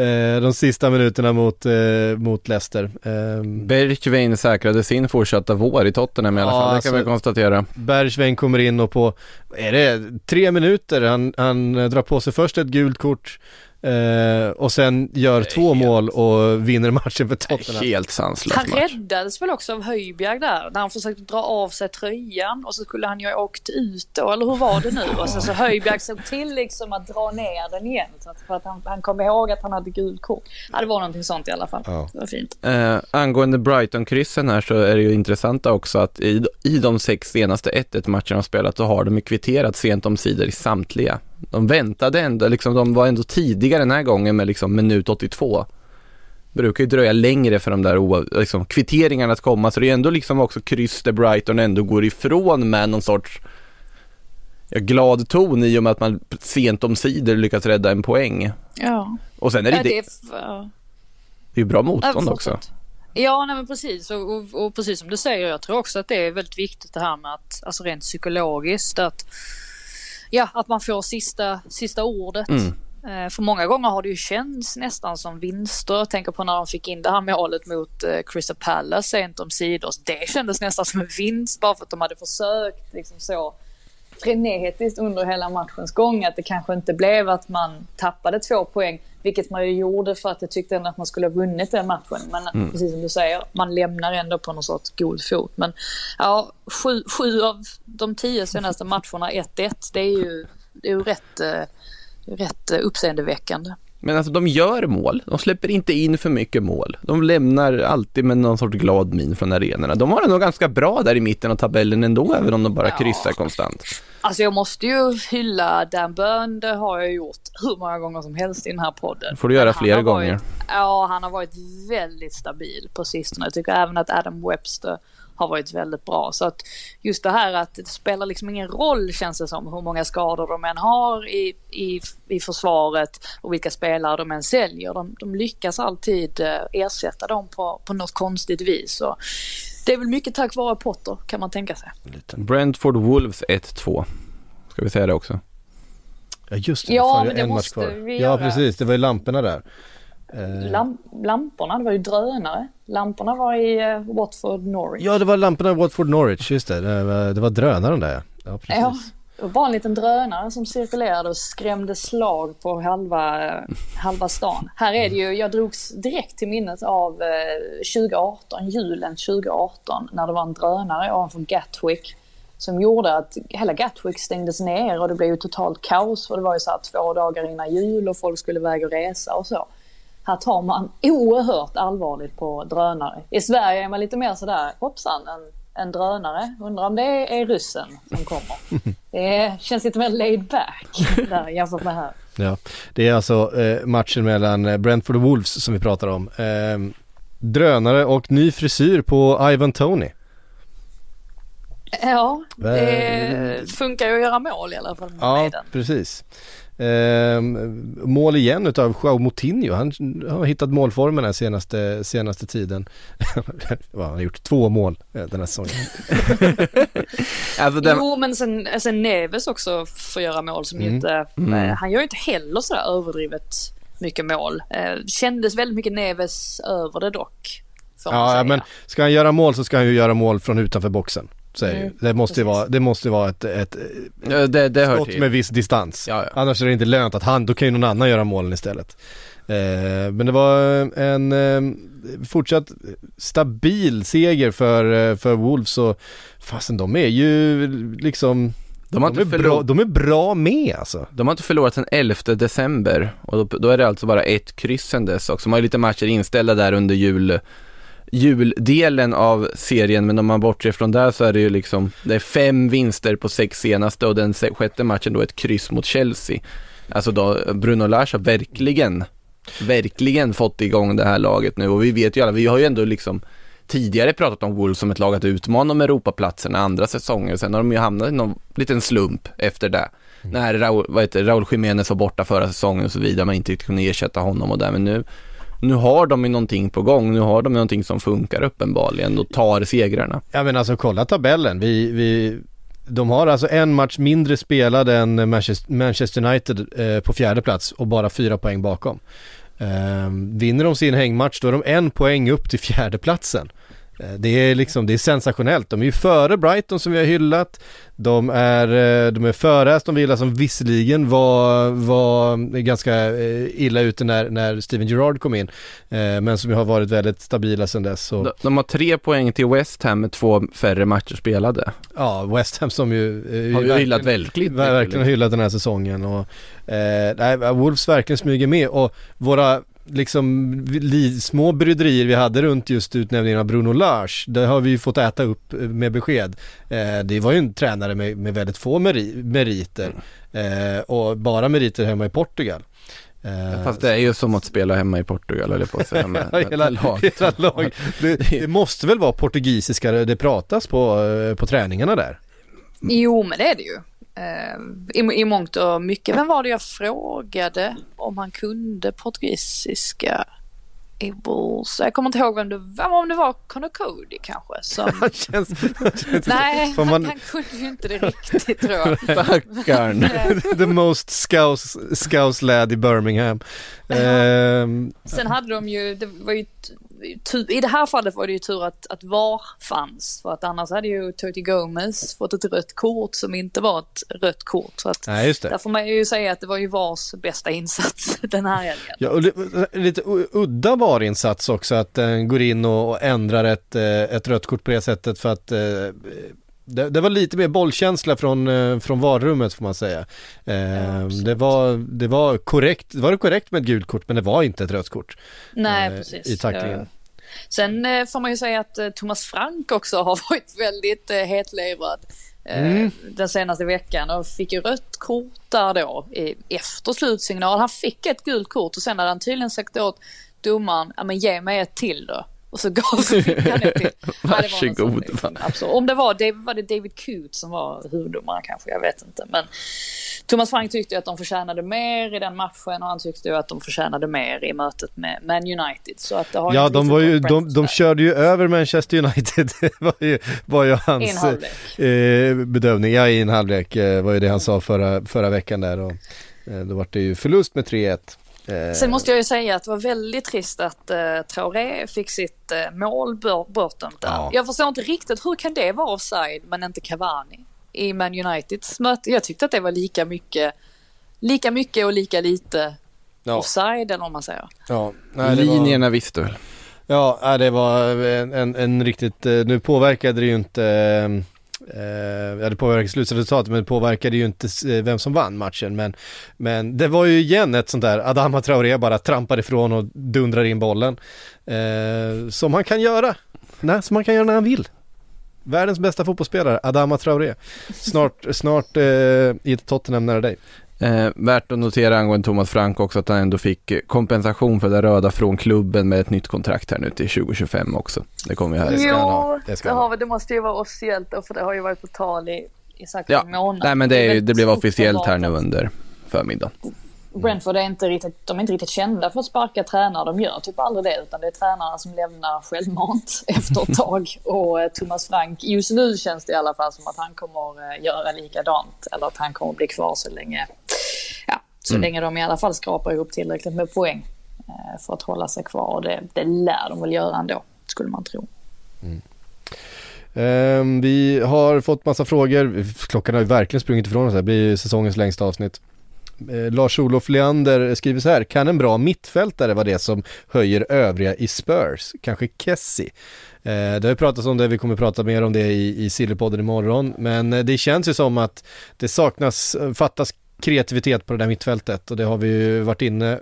eh, de sista minuterna mot, eh, mot Leicester. Eh, Bergwijn säkrade sin fortsatta vår i Tottenham i alla Ja, fall, det alltså- kan vi konstatera. Bergsvein kommer in och på, är det tre minuter, han, han drar på sig först ett gult kort eh, och sen gör två mål och vinner matchen för Tottenham. Helt sanslös Han match. räddades väl också av Höjbjerg där när han försökte dra av sig tröjan och så skulle han ju ha åkt ut då, eller hur var det nu? Och sen så Höjbjerg såg till liksom att dra ner den igen så att, för att han, han kom ihåg att han hade gult kort. Ja, det var någonting sånt i alla fall. Ja. Det var fint. Eh, angående Brighton-kryssen här så är det ju intressant också att i, i de sex senaste 1-1 matcherna de spelat så har de ju kvitterat sent om sidor i samtliga. De väntade ändå, liksom, de var ändå tidigare den här gången med liksom minut 82. Brukar ju dröja längre för de där liksom, kvitteringarna att komma så det är ändå liksom också kryss där Brighton ändå går ifrån med någon sorts ja, glad ton i och med att man sent om sidor lyckats rädda en poäng. Ja. Och sen är det, Ja, det, det det är, ja. är bra Ja, motstånd fortsätt. också. Ja, nej men precis. Och, och, och precis som du säger, jag tror också att det är väldigt viktigt det här med att, alltså rent psykologiskt, att, ja, att man får sista, sista ordet. Mm. Eh, för många gånger har det ju känts nästan som vinster. Jag tänker på när de fick in det här målet mot eh, Crystal Palace sent om sidor. Det kändes nästan som en vinst bara för att de hade försökt liksom så frenetiskt under hela matchens gång. Att det kanske inte blev att man tappade två poäng, vilket man ju gjorde för att jag tyckte ändå att man skulle ha vunnit den matchen. Men precis som du säger, man lämnar ändå på någon sorts god fot. Men ja, sju, sju av de tio senaste matcherna 1-1, det är ju, det är ju rätt, eh, rätt eh, uppseendeväckande. Men alltså de gör mål, de släpper inte in för mycket mål. De lämnar alltid med någon sorts glad min från arenorna. De har det nog ganska bra där i mitten av tabellen ändå, även om de bara Ja. kryssar konstant. Alltså jag måste ju hylla Dan Burn, det har jag gjort hur många gånger som helst i den här podden. Får du göra fler gånger. Varit, ja, han har varit väldigt stabil på sistone. Jag tycker även att Adam Webster har varit väldigt bra. Så att just det här att det spelar liksom ingen roll känns det som hur många skador de än har i, i, i försvaret och vilka spelare de än säljer. De, de lyckas alltid eh, ersätta dem på, på något konstigt vis. Och det är väl mycket tack vare Potter kan man tänka sig. Brentford Wolves 1-2. Ska vi säga det också? Ja just det, Ja, men det en match måste kvar. vi Ja precis, det var ju lamporna där. Eh, Lam, lamporna, det var ju drönare. Lamporna var i uh, Watford Norwich. ja det var lamporna i Watford Norwich, just det. Det var, det var drönaren där ja. Precis. Ja, det var bara en liten drönare som cirkulerade och skrämde slag på halva, eh, halva stan. Här är det ju, jag drogs direkt till minnet av eh, 2018, julen 2018, när det var en drönare ovanför Gatwick som gjorde att hela Gatwick stängdes ner och det blev ju totalt kaos för det var ju så här två dagar innan jul och folk skulle iväg och resa och så. Här tar man oerhört allvarligt på drönare. I Sverige är man lite mer sådär, hoppsan, en, en drönare. Undrar om det är ryssen som kommer. Det känns lite mer laid back där jämfört med här. Ja, det är alltså eh, matchen mellan eh, Brentford och Wolves som vi pratar om. Eh, drönare och ny frisyr på Ivan Tony. Ja, det funkar ju att göra mål i alla fall med Ja, den. precis. Eh, mål igen utav Joao Moutinho. Han har hittat målformen den senaste, senaste tiden. Han har gjort två mål eh, den här säsongen. Alltså den, Jo, men sen, sen Neves också får göra mål som Mm. inte, eh, han gör ju inte heller sådär överdrivet mycket mål. Eh, kändes väldigt mycket Neves över det dock. Ja, men ska han göra mål så ska han ju göra mål från utanför boxen. Så är det ju. Mm, Det måste ju vara, det måste vara ett, ett ja, det, det skott till. med viss distans. Ja, ja. Annars är det inte lönt att han, då kan ju någon annan göra målen istället. Eh, men det var en eh, fortsatt stabil seger för, eh, för Wolves och fasen de är ju liksom De har, de är, inte bra, förlorat, de är bra med alltså. de har inte förlorat sedan 11 december och då, då är det alltså bara ett kryss sen dess också. De har ju lite matcher inställda där under jul, juldelen av serien men om man bortser från där så är det ju liksom, det är fem vinster på sex senaste och den sjätte matchen då ett kryss mot Chelsea. Alltså då, Bruno Lars har verkligen, verkligen fått igång det här laget nu och vi vet ju alla, vi har ju ändå liksom tidigare pratat om Wolves som ett lag att utmana om Europaplatserna andra säsonger. Sen har de ju hamnat i någon liten slump efter det. När Raul, vad heter, det, Raul Jiménez var borta förra säsongen och så vidare, man inte kunde ersätta honom och där. Men nu, nu har de ju någonting på gång, nu har de någonting som funkar uppenbarligen och tar segrarna. Ja men alltså kolla tabellen. Vi, vi, de har alltså en match mindre spelad än Manchester, Manchester United eh, på fjärde plats och bara fyra poäng bakom. Eh, vinner de sin hängmatch då är de en poäng upp till fjärde platsen. Eh, Det är liksom, det är sensationellt. De är ju före Brighton som vi har hyllat. De är, eh, de är före Aston Villa som visserligen var, var ganska eh, illa ute när, när Steven Gerrard kom in. Men som ju har varit väldigt stabila sedan dess. Så. De, de har tre poäng till West Ham med två färre matcher spelade. Ja, West Ham som ju... Har verkligen- hyllat ver- Verkligen hyllat den här säsongen och eh, Wolves verkligen smyger med och våra liksom li, små bryderier vi hade runt just utnämningen av Bruno Lars, det har vi ju fått äta upp eh, med besked. Eh, det var ju en tränare med, med väldigt få meri, meriter eh, och bara meriter hemma i Portugal. Eh, Fast det är ju som att spela hemma i Portugal eller på att säga med, med hela lag. Det, det måste väl vara portugisiska det pratas på, eh, på träningarna där? Jo, men det är det ju. Eh, i, I mångt och mycket. Vem var det jag frågade om han kunde portugisiska i Bulls? Jag kommer inte ihåg vem det var, om det var Connor Cody kanske. Som, känns, känns nej, han, man- han kunde ju inte det riktigt tror jag. Stackarn. the most scouse, scouse lad i Birmingham. Ehm, Sen hade de ju, det var ju i det här fallet var det ju tur att, att VAR fanns. För att annars hade ju Toti Gomez fått ett rött kort som inte var ett rött kort. Så att nej just där det. får man ju säga att det var ju VARs bästa insats den här helgen. Ja, och li- lite udda varinsats också att den går in och, och ändrar ett, eh, ett rött kort på det sättet för att eh, det, det var lite mer bollkänsla från, eh, från varummet får man säga. Eh, absolut. det, var, det var korrekt, det var korrekt med ett gult kort men det var inte ett rött kort. Nej, eh, precis. i tacklingen. Ja. Sen eh, får man ju säga att Thomas Frank också har varit väldigt hetlevrad Mm. den senaste veckan och fick ju rött kort där då efter slutsignal. Han fick ett gult kort och sen hade han tydligen sagt åt domaren, ja men ge mig ett till då. Och så gav så fick han det till. Ja, det var något Varsågod, sånt liksom. Absolut. Om det var, det var det David Coote som var huvuddomare kanske, jag vet inte. Men Thomas Frank tyckte ju att de förtjänade mer i den matchen och han tyckte ju att de förtjänade mer i mötet med Man United. Så att det har Ja, de var ju, de, de körde ju över Manchester United, det var ju, var ju I en hans eh, bedömning. Ja, i en halvlek eh, var ju det han sa förra, förra veckan där och eh, då var det ju förlust med 3-1. Eh, Sen måste jag ju säga att det var väldigt trist att uh, Traoré fick sitt uh, mål bortdömt där. Ja. Jag förstår inte riktigt hur kan det vara offside men inte Cavani i Man Uniteds möte. Jag tyckte att det var lika mycket, lika mycket och lika lite ja, offside eller vad man säger. ja, nej, det var- Linjerna visste väl. Ja, det var en, en, en riktigt, eh, nu påverkade det ju inte, eh, ja det påverkade slutresultatet men det påverkade ju inte eh, vem som vann matchen men, men det var ju igen ett sånt där, Adama Traoré bara trampar ifrån och dundrar in bollen. Eh, som han kan göra, nej, som han kan göra när han vill. Världens bästa fotbollsspelare, Adama Traoré. Snart, snart eh, i Tottenham nära dig. Eh, värt att notera angående Thomas Frank också att han ändå fick kompensation för det röda från klubben med ett nytt kontrakt här nu till 2025 också. Det kommer ju här. Det ska jo, ha, det det, ska ha. har, vi- det måste ju vara officiellt då, för det har ju varit på tal i, i säkert Ja, en månad. nej men det, är, väldigt det blev officiellt här nu under förmiddagen. Brentford är inte riktigt, de är inte riktigt kända för att sparka tränare. De gör typ aldrig det utan det är tränarna som lämnar självmant efter ett tag. Och eh, Thomas Frank, just nu känns det i alla fall som att han kommer eh, göra likadant. Eller att han kommer bli kvar så länge, ja, så Mm. länge de i alla fall skrapar ihop tillräckligt med poäng eh, för att hålla sig kvar. Och det, det lär de väl göra ändå, skulle man tro. Ehm, vi har fått massa frågor, klockan har ju verkligen sprungit ifrån oss här, det blir säsongens längsta avsnitt. Eh, Lars-Olof Leander skriver så här, kan en bra mittfältare vara det som höjer övriga i Spurs? Kanske Kessie? Eh, det har ju pratats om det, vi kommer prata mer om det i, i Sillypodden imorgon, men eh, det känns ju som att det saknas, fattas kreativitet på det där mittfältet och det har vi ju varit inne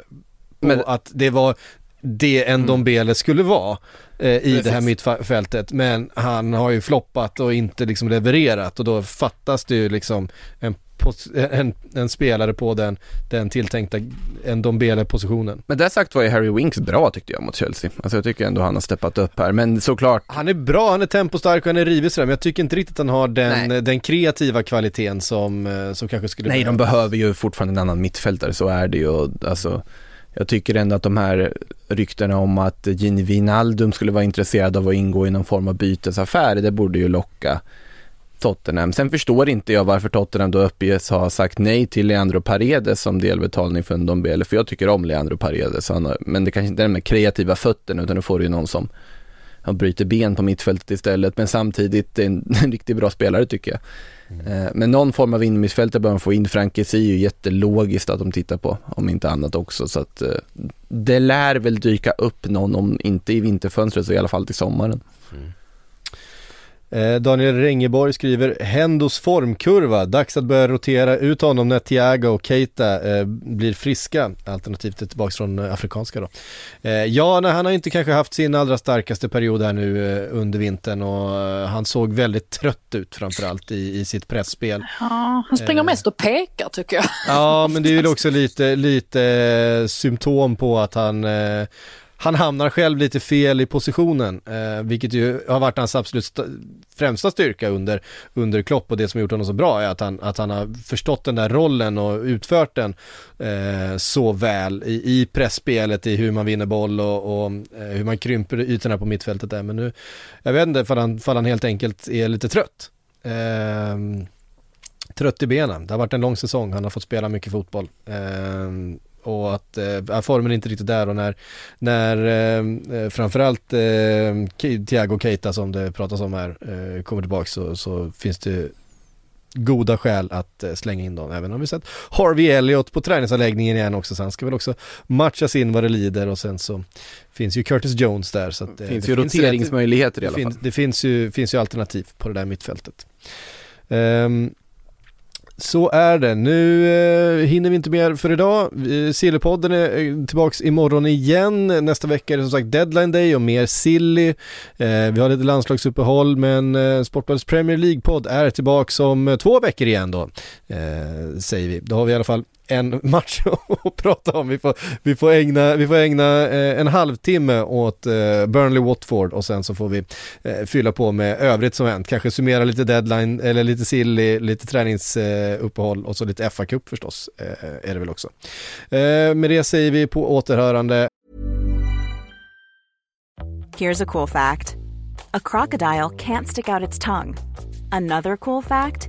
på Men- att det var det en Dombele skulle vara eh, i Precis. det här mittfältet men han har ju floppat och inte liksom levererat och då fattas det ju liksom en, en, en spelare på den, den tilltänkta en Dombele-positionen. Men där sagt var ju Harry Winks bra tyckte jag mot Chelsea. Alltså jag tycker ändå han har steppat upp här. Men såklart, Han är bra, han är tempostark och han är rivig sådär men jag tycker inte riktigt han har den, Nej. den kreativa kvaliteten som, eh, som kanske skulle nej de behövas. behöver ju fortfarande en annan mittfältare, så är det ju. Alltså, jag tycker ändå att de här ryktena om att Gini Wijnaldum skulle vara intresserad av att ingå i någon form av bytesaffär, det borde ju locka Tottenham. Sen förstår inte jag varför Tottenham då uppges ha sagt nej till Leandro Paredes som delbetalning för en Dombele, för jag tycker om Leandro Paredes, har, men det kanske inte är den med kreativa fötterna utan då får du ju någon som han bryter ben på mittfältet istället, men samtidigt en, en riktigt bra spelare tycker jag. Eh, Men någon form av innermittfältare bör de få in. Frankesi är ju jättelogiskt att de tittar på, om inte annat också. Så att eh, det lär väl dyka upp någon, om inte i vinterfönstret så i alla fall till sommaren. Eh, Daniel Rengeborg skriver Hendos formkurva, dags att börja rotera ut honom när Thiago och Keita eh, blir friska, alternativt tillbaks från eh, afrikanska då. Eh, ja, nej, han har inte kanske haft sin allra starkaste period här nu eh, under vintern och eh, han såg väldigt trött ut framförallt i, i sitt pressspel. Ja, han springer Eh. mest och pekar tycker jag. Ja, men det är väl också lite, lite eh, symptom på att han eh, han hamnar själv lite fel i positionen, eh, vilket ju har varit hans absolut st- främsta styrka under, under Klopp och det som har gjort honom så bra är att han, att han har förstått den där rollen och utfört den eh, så väl i, i pressspelet, i hur man vinner boll och, och eh, hur man krymper ytorna på mittfältet där. Men nu, jag vet inte, för han, för han helt enkelt är lite trött. Eh, trött i benen. Det har varit en lång säsong, han har fått spela mycket fotboll. Ehm, och att eh, formen är inte riktigt där och när, när eh, framförallt eh, Thiago Keita som det pratas om här eh, kommer tillbaka så, så finns det goda skäl att eh, slänga in dem. Även om vi sett Harvey Elliott på träningsanläggningen igen också så han ska väl också matchas in vad det lider och sen så finns ju Curtis Jones där så att Det eh, finns det ju rätt- roteringsmöjligheter i det, alla fall. finns, det finns, ju, finns ju alternativ på det där mittfältet. Ehm, så är det. Nu eh, hinner vi inte mer för idag. Sillypodden är eh, tillbaks imorgon igen. Nästa vecka är det som sagt deadline day och mer silly. Eh, vi har lite landslagsuppehåll men eh, Sportbladets Premier League-podd är tillbaks om eh, två veckor igen då. Eh, säger vi. Då har vi i alla fall en match att prata om. Vi får, vi får ägna, vi får ägna eh, en halvtimme åt eh, Burnley-Watford och sen så får vi eh, fylla på med övrigt som hänt. Kanske summera lite deadline eller lite silly, lite träningsuppehåll och så lite FA-cup förstås eh, är det väl också. Eh, med det säger vi på återhörande. Here's a cool fact. A crocodile can't stick out its tongue. Another cool fact.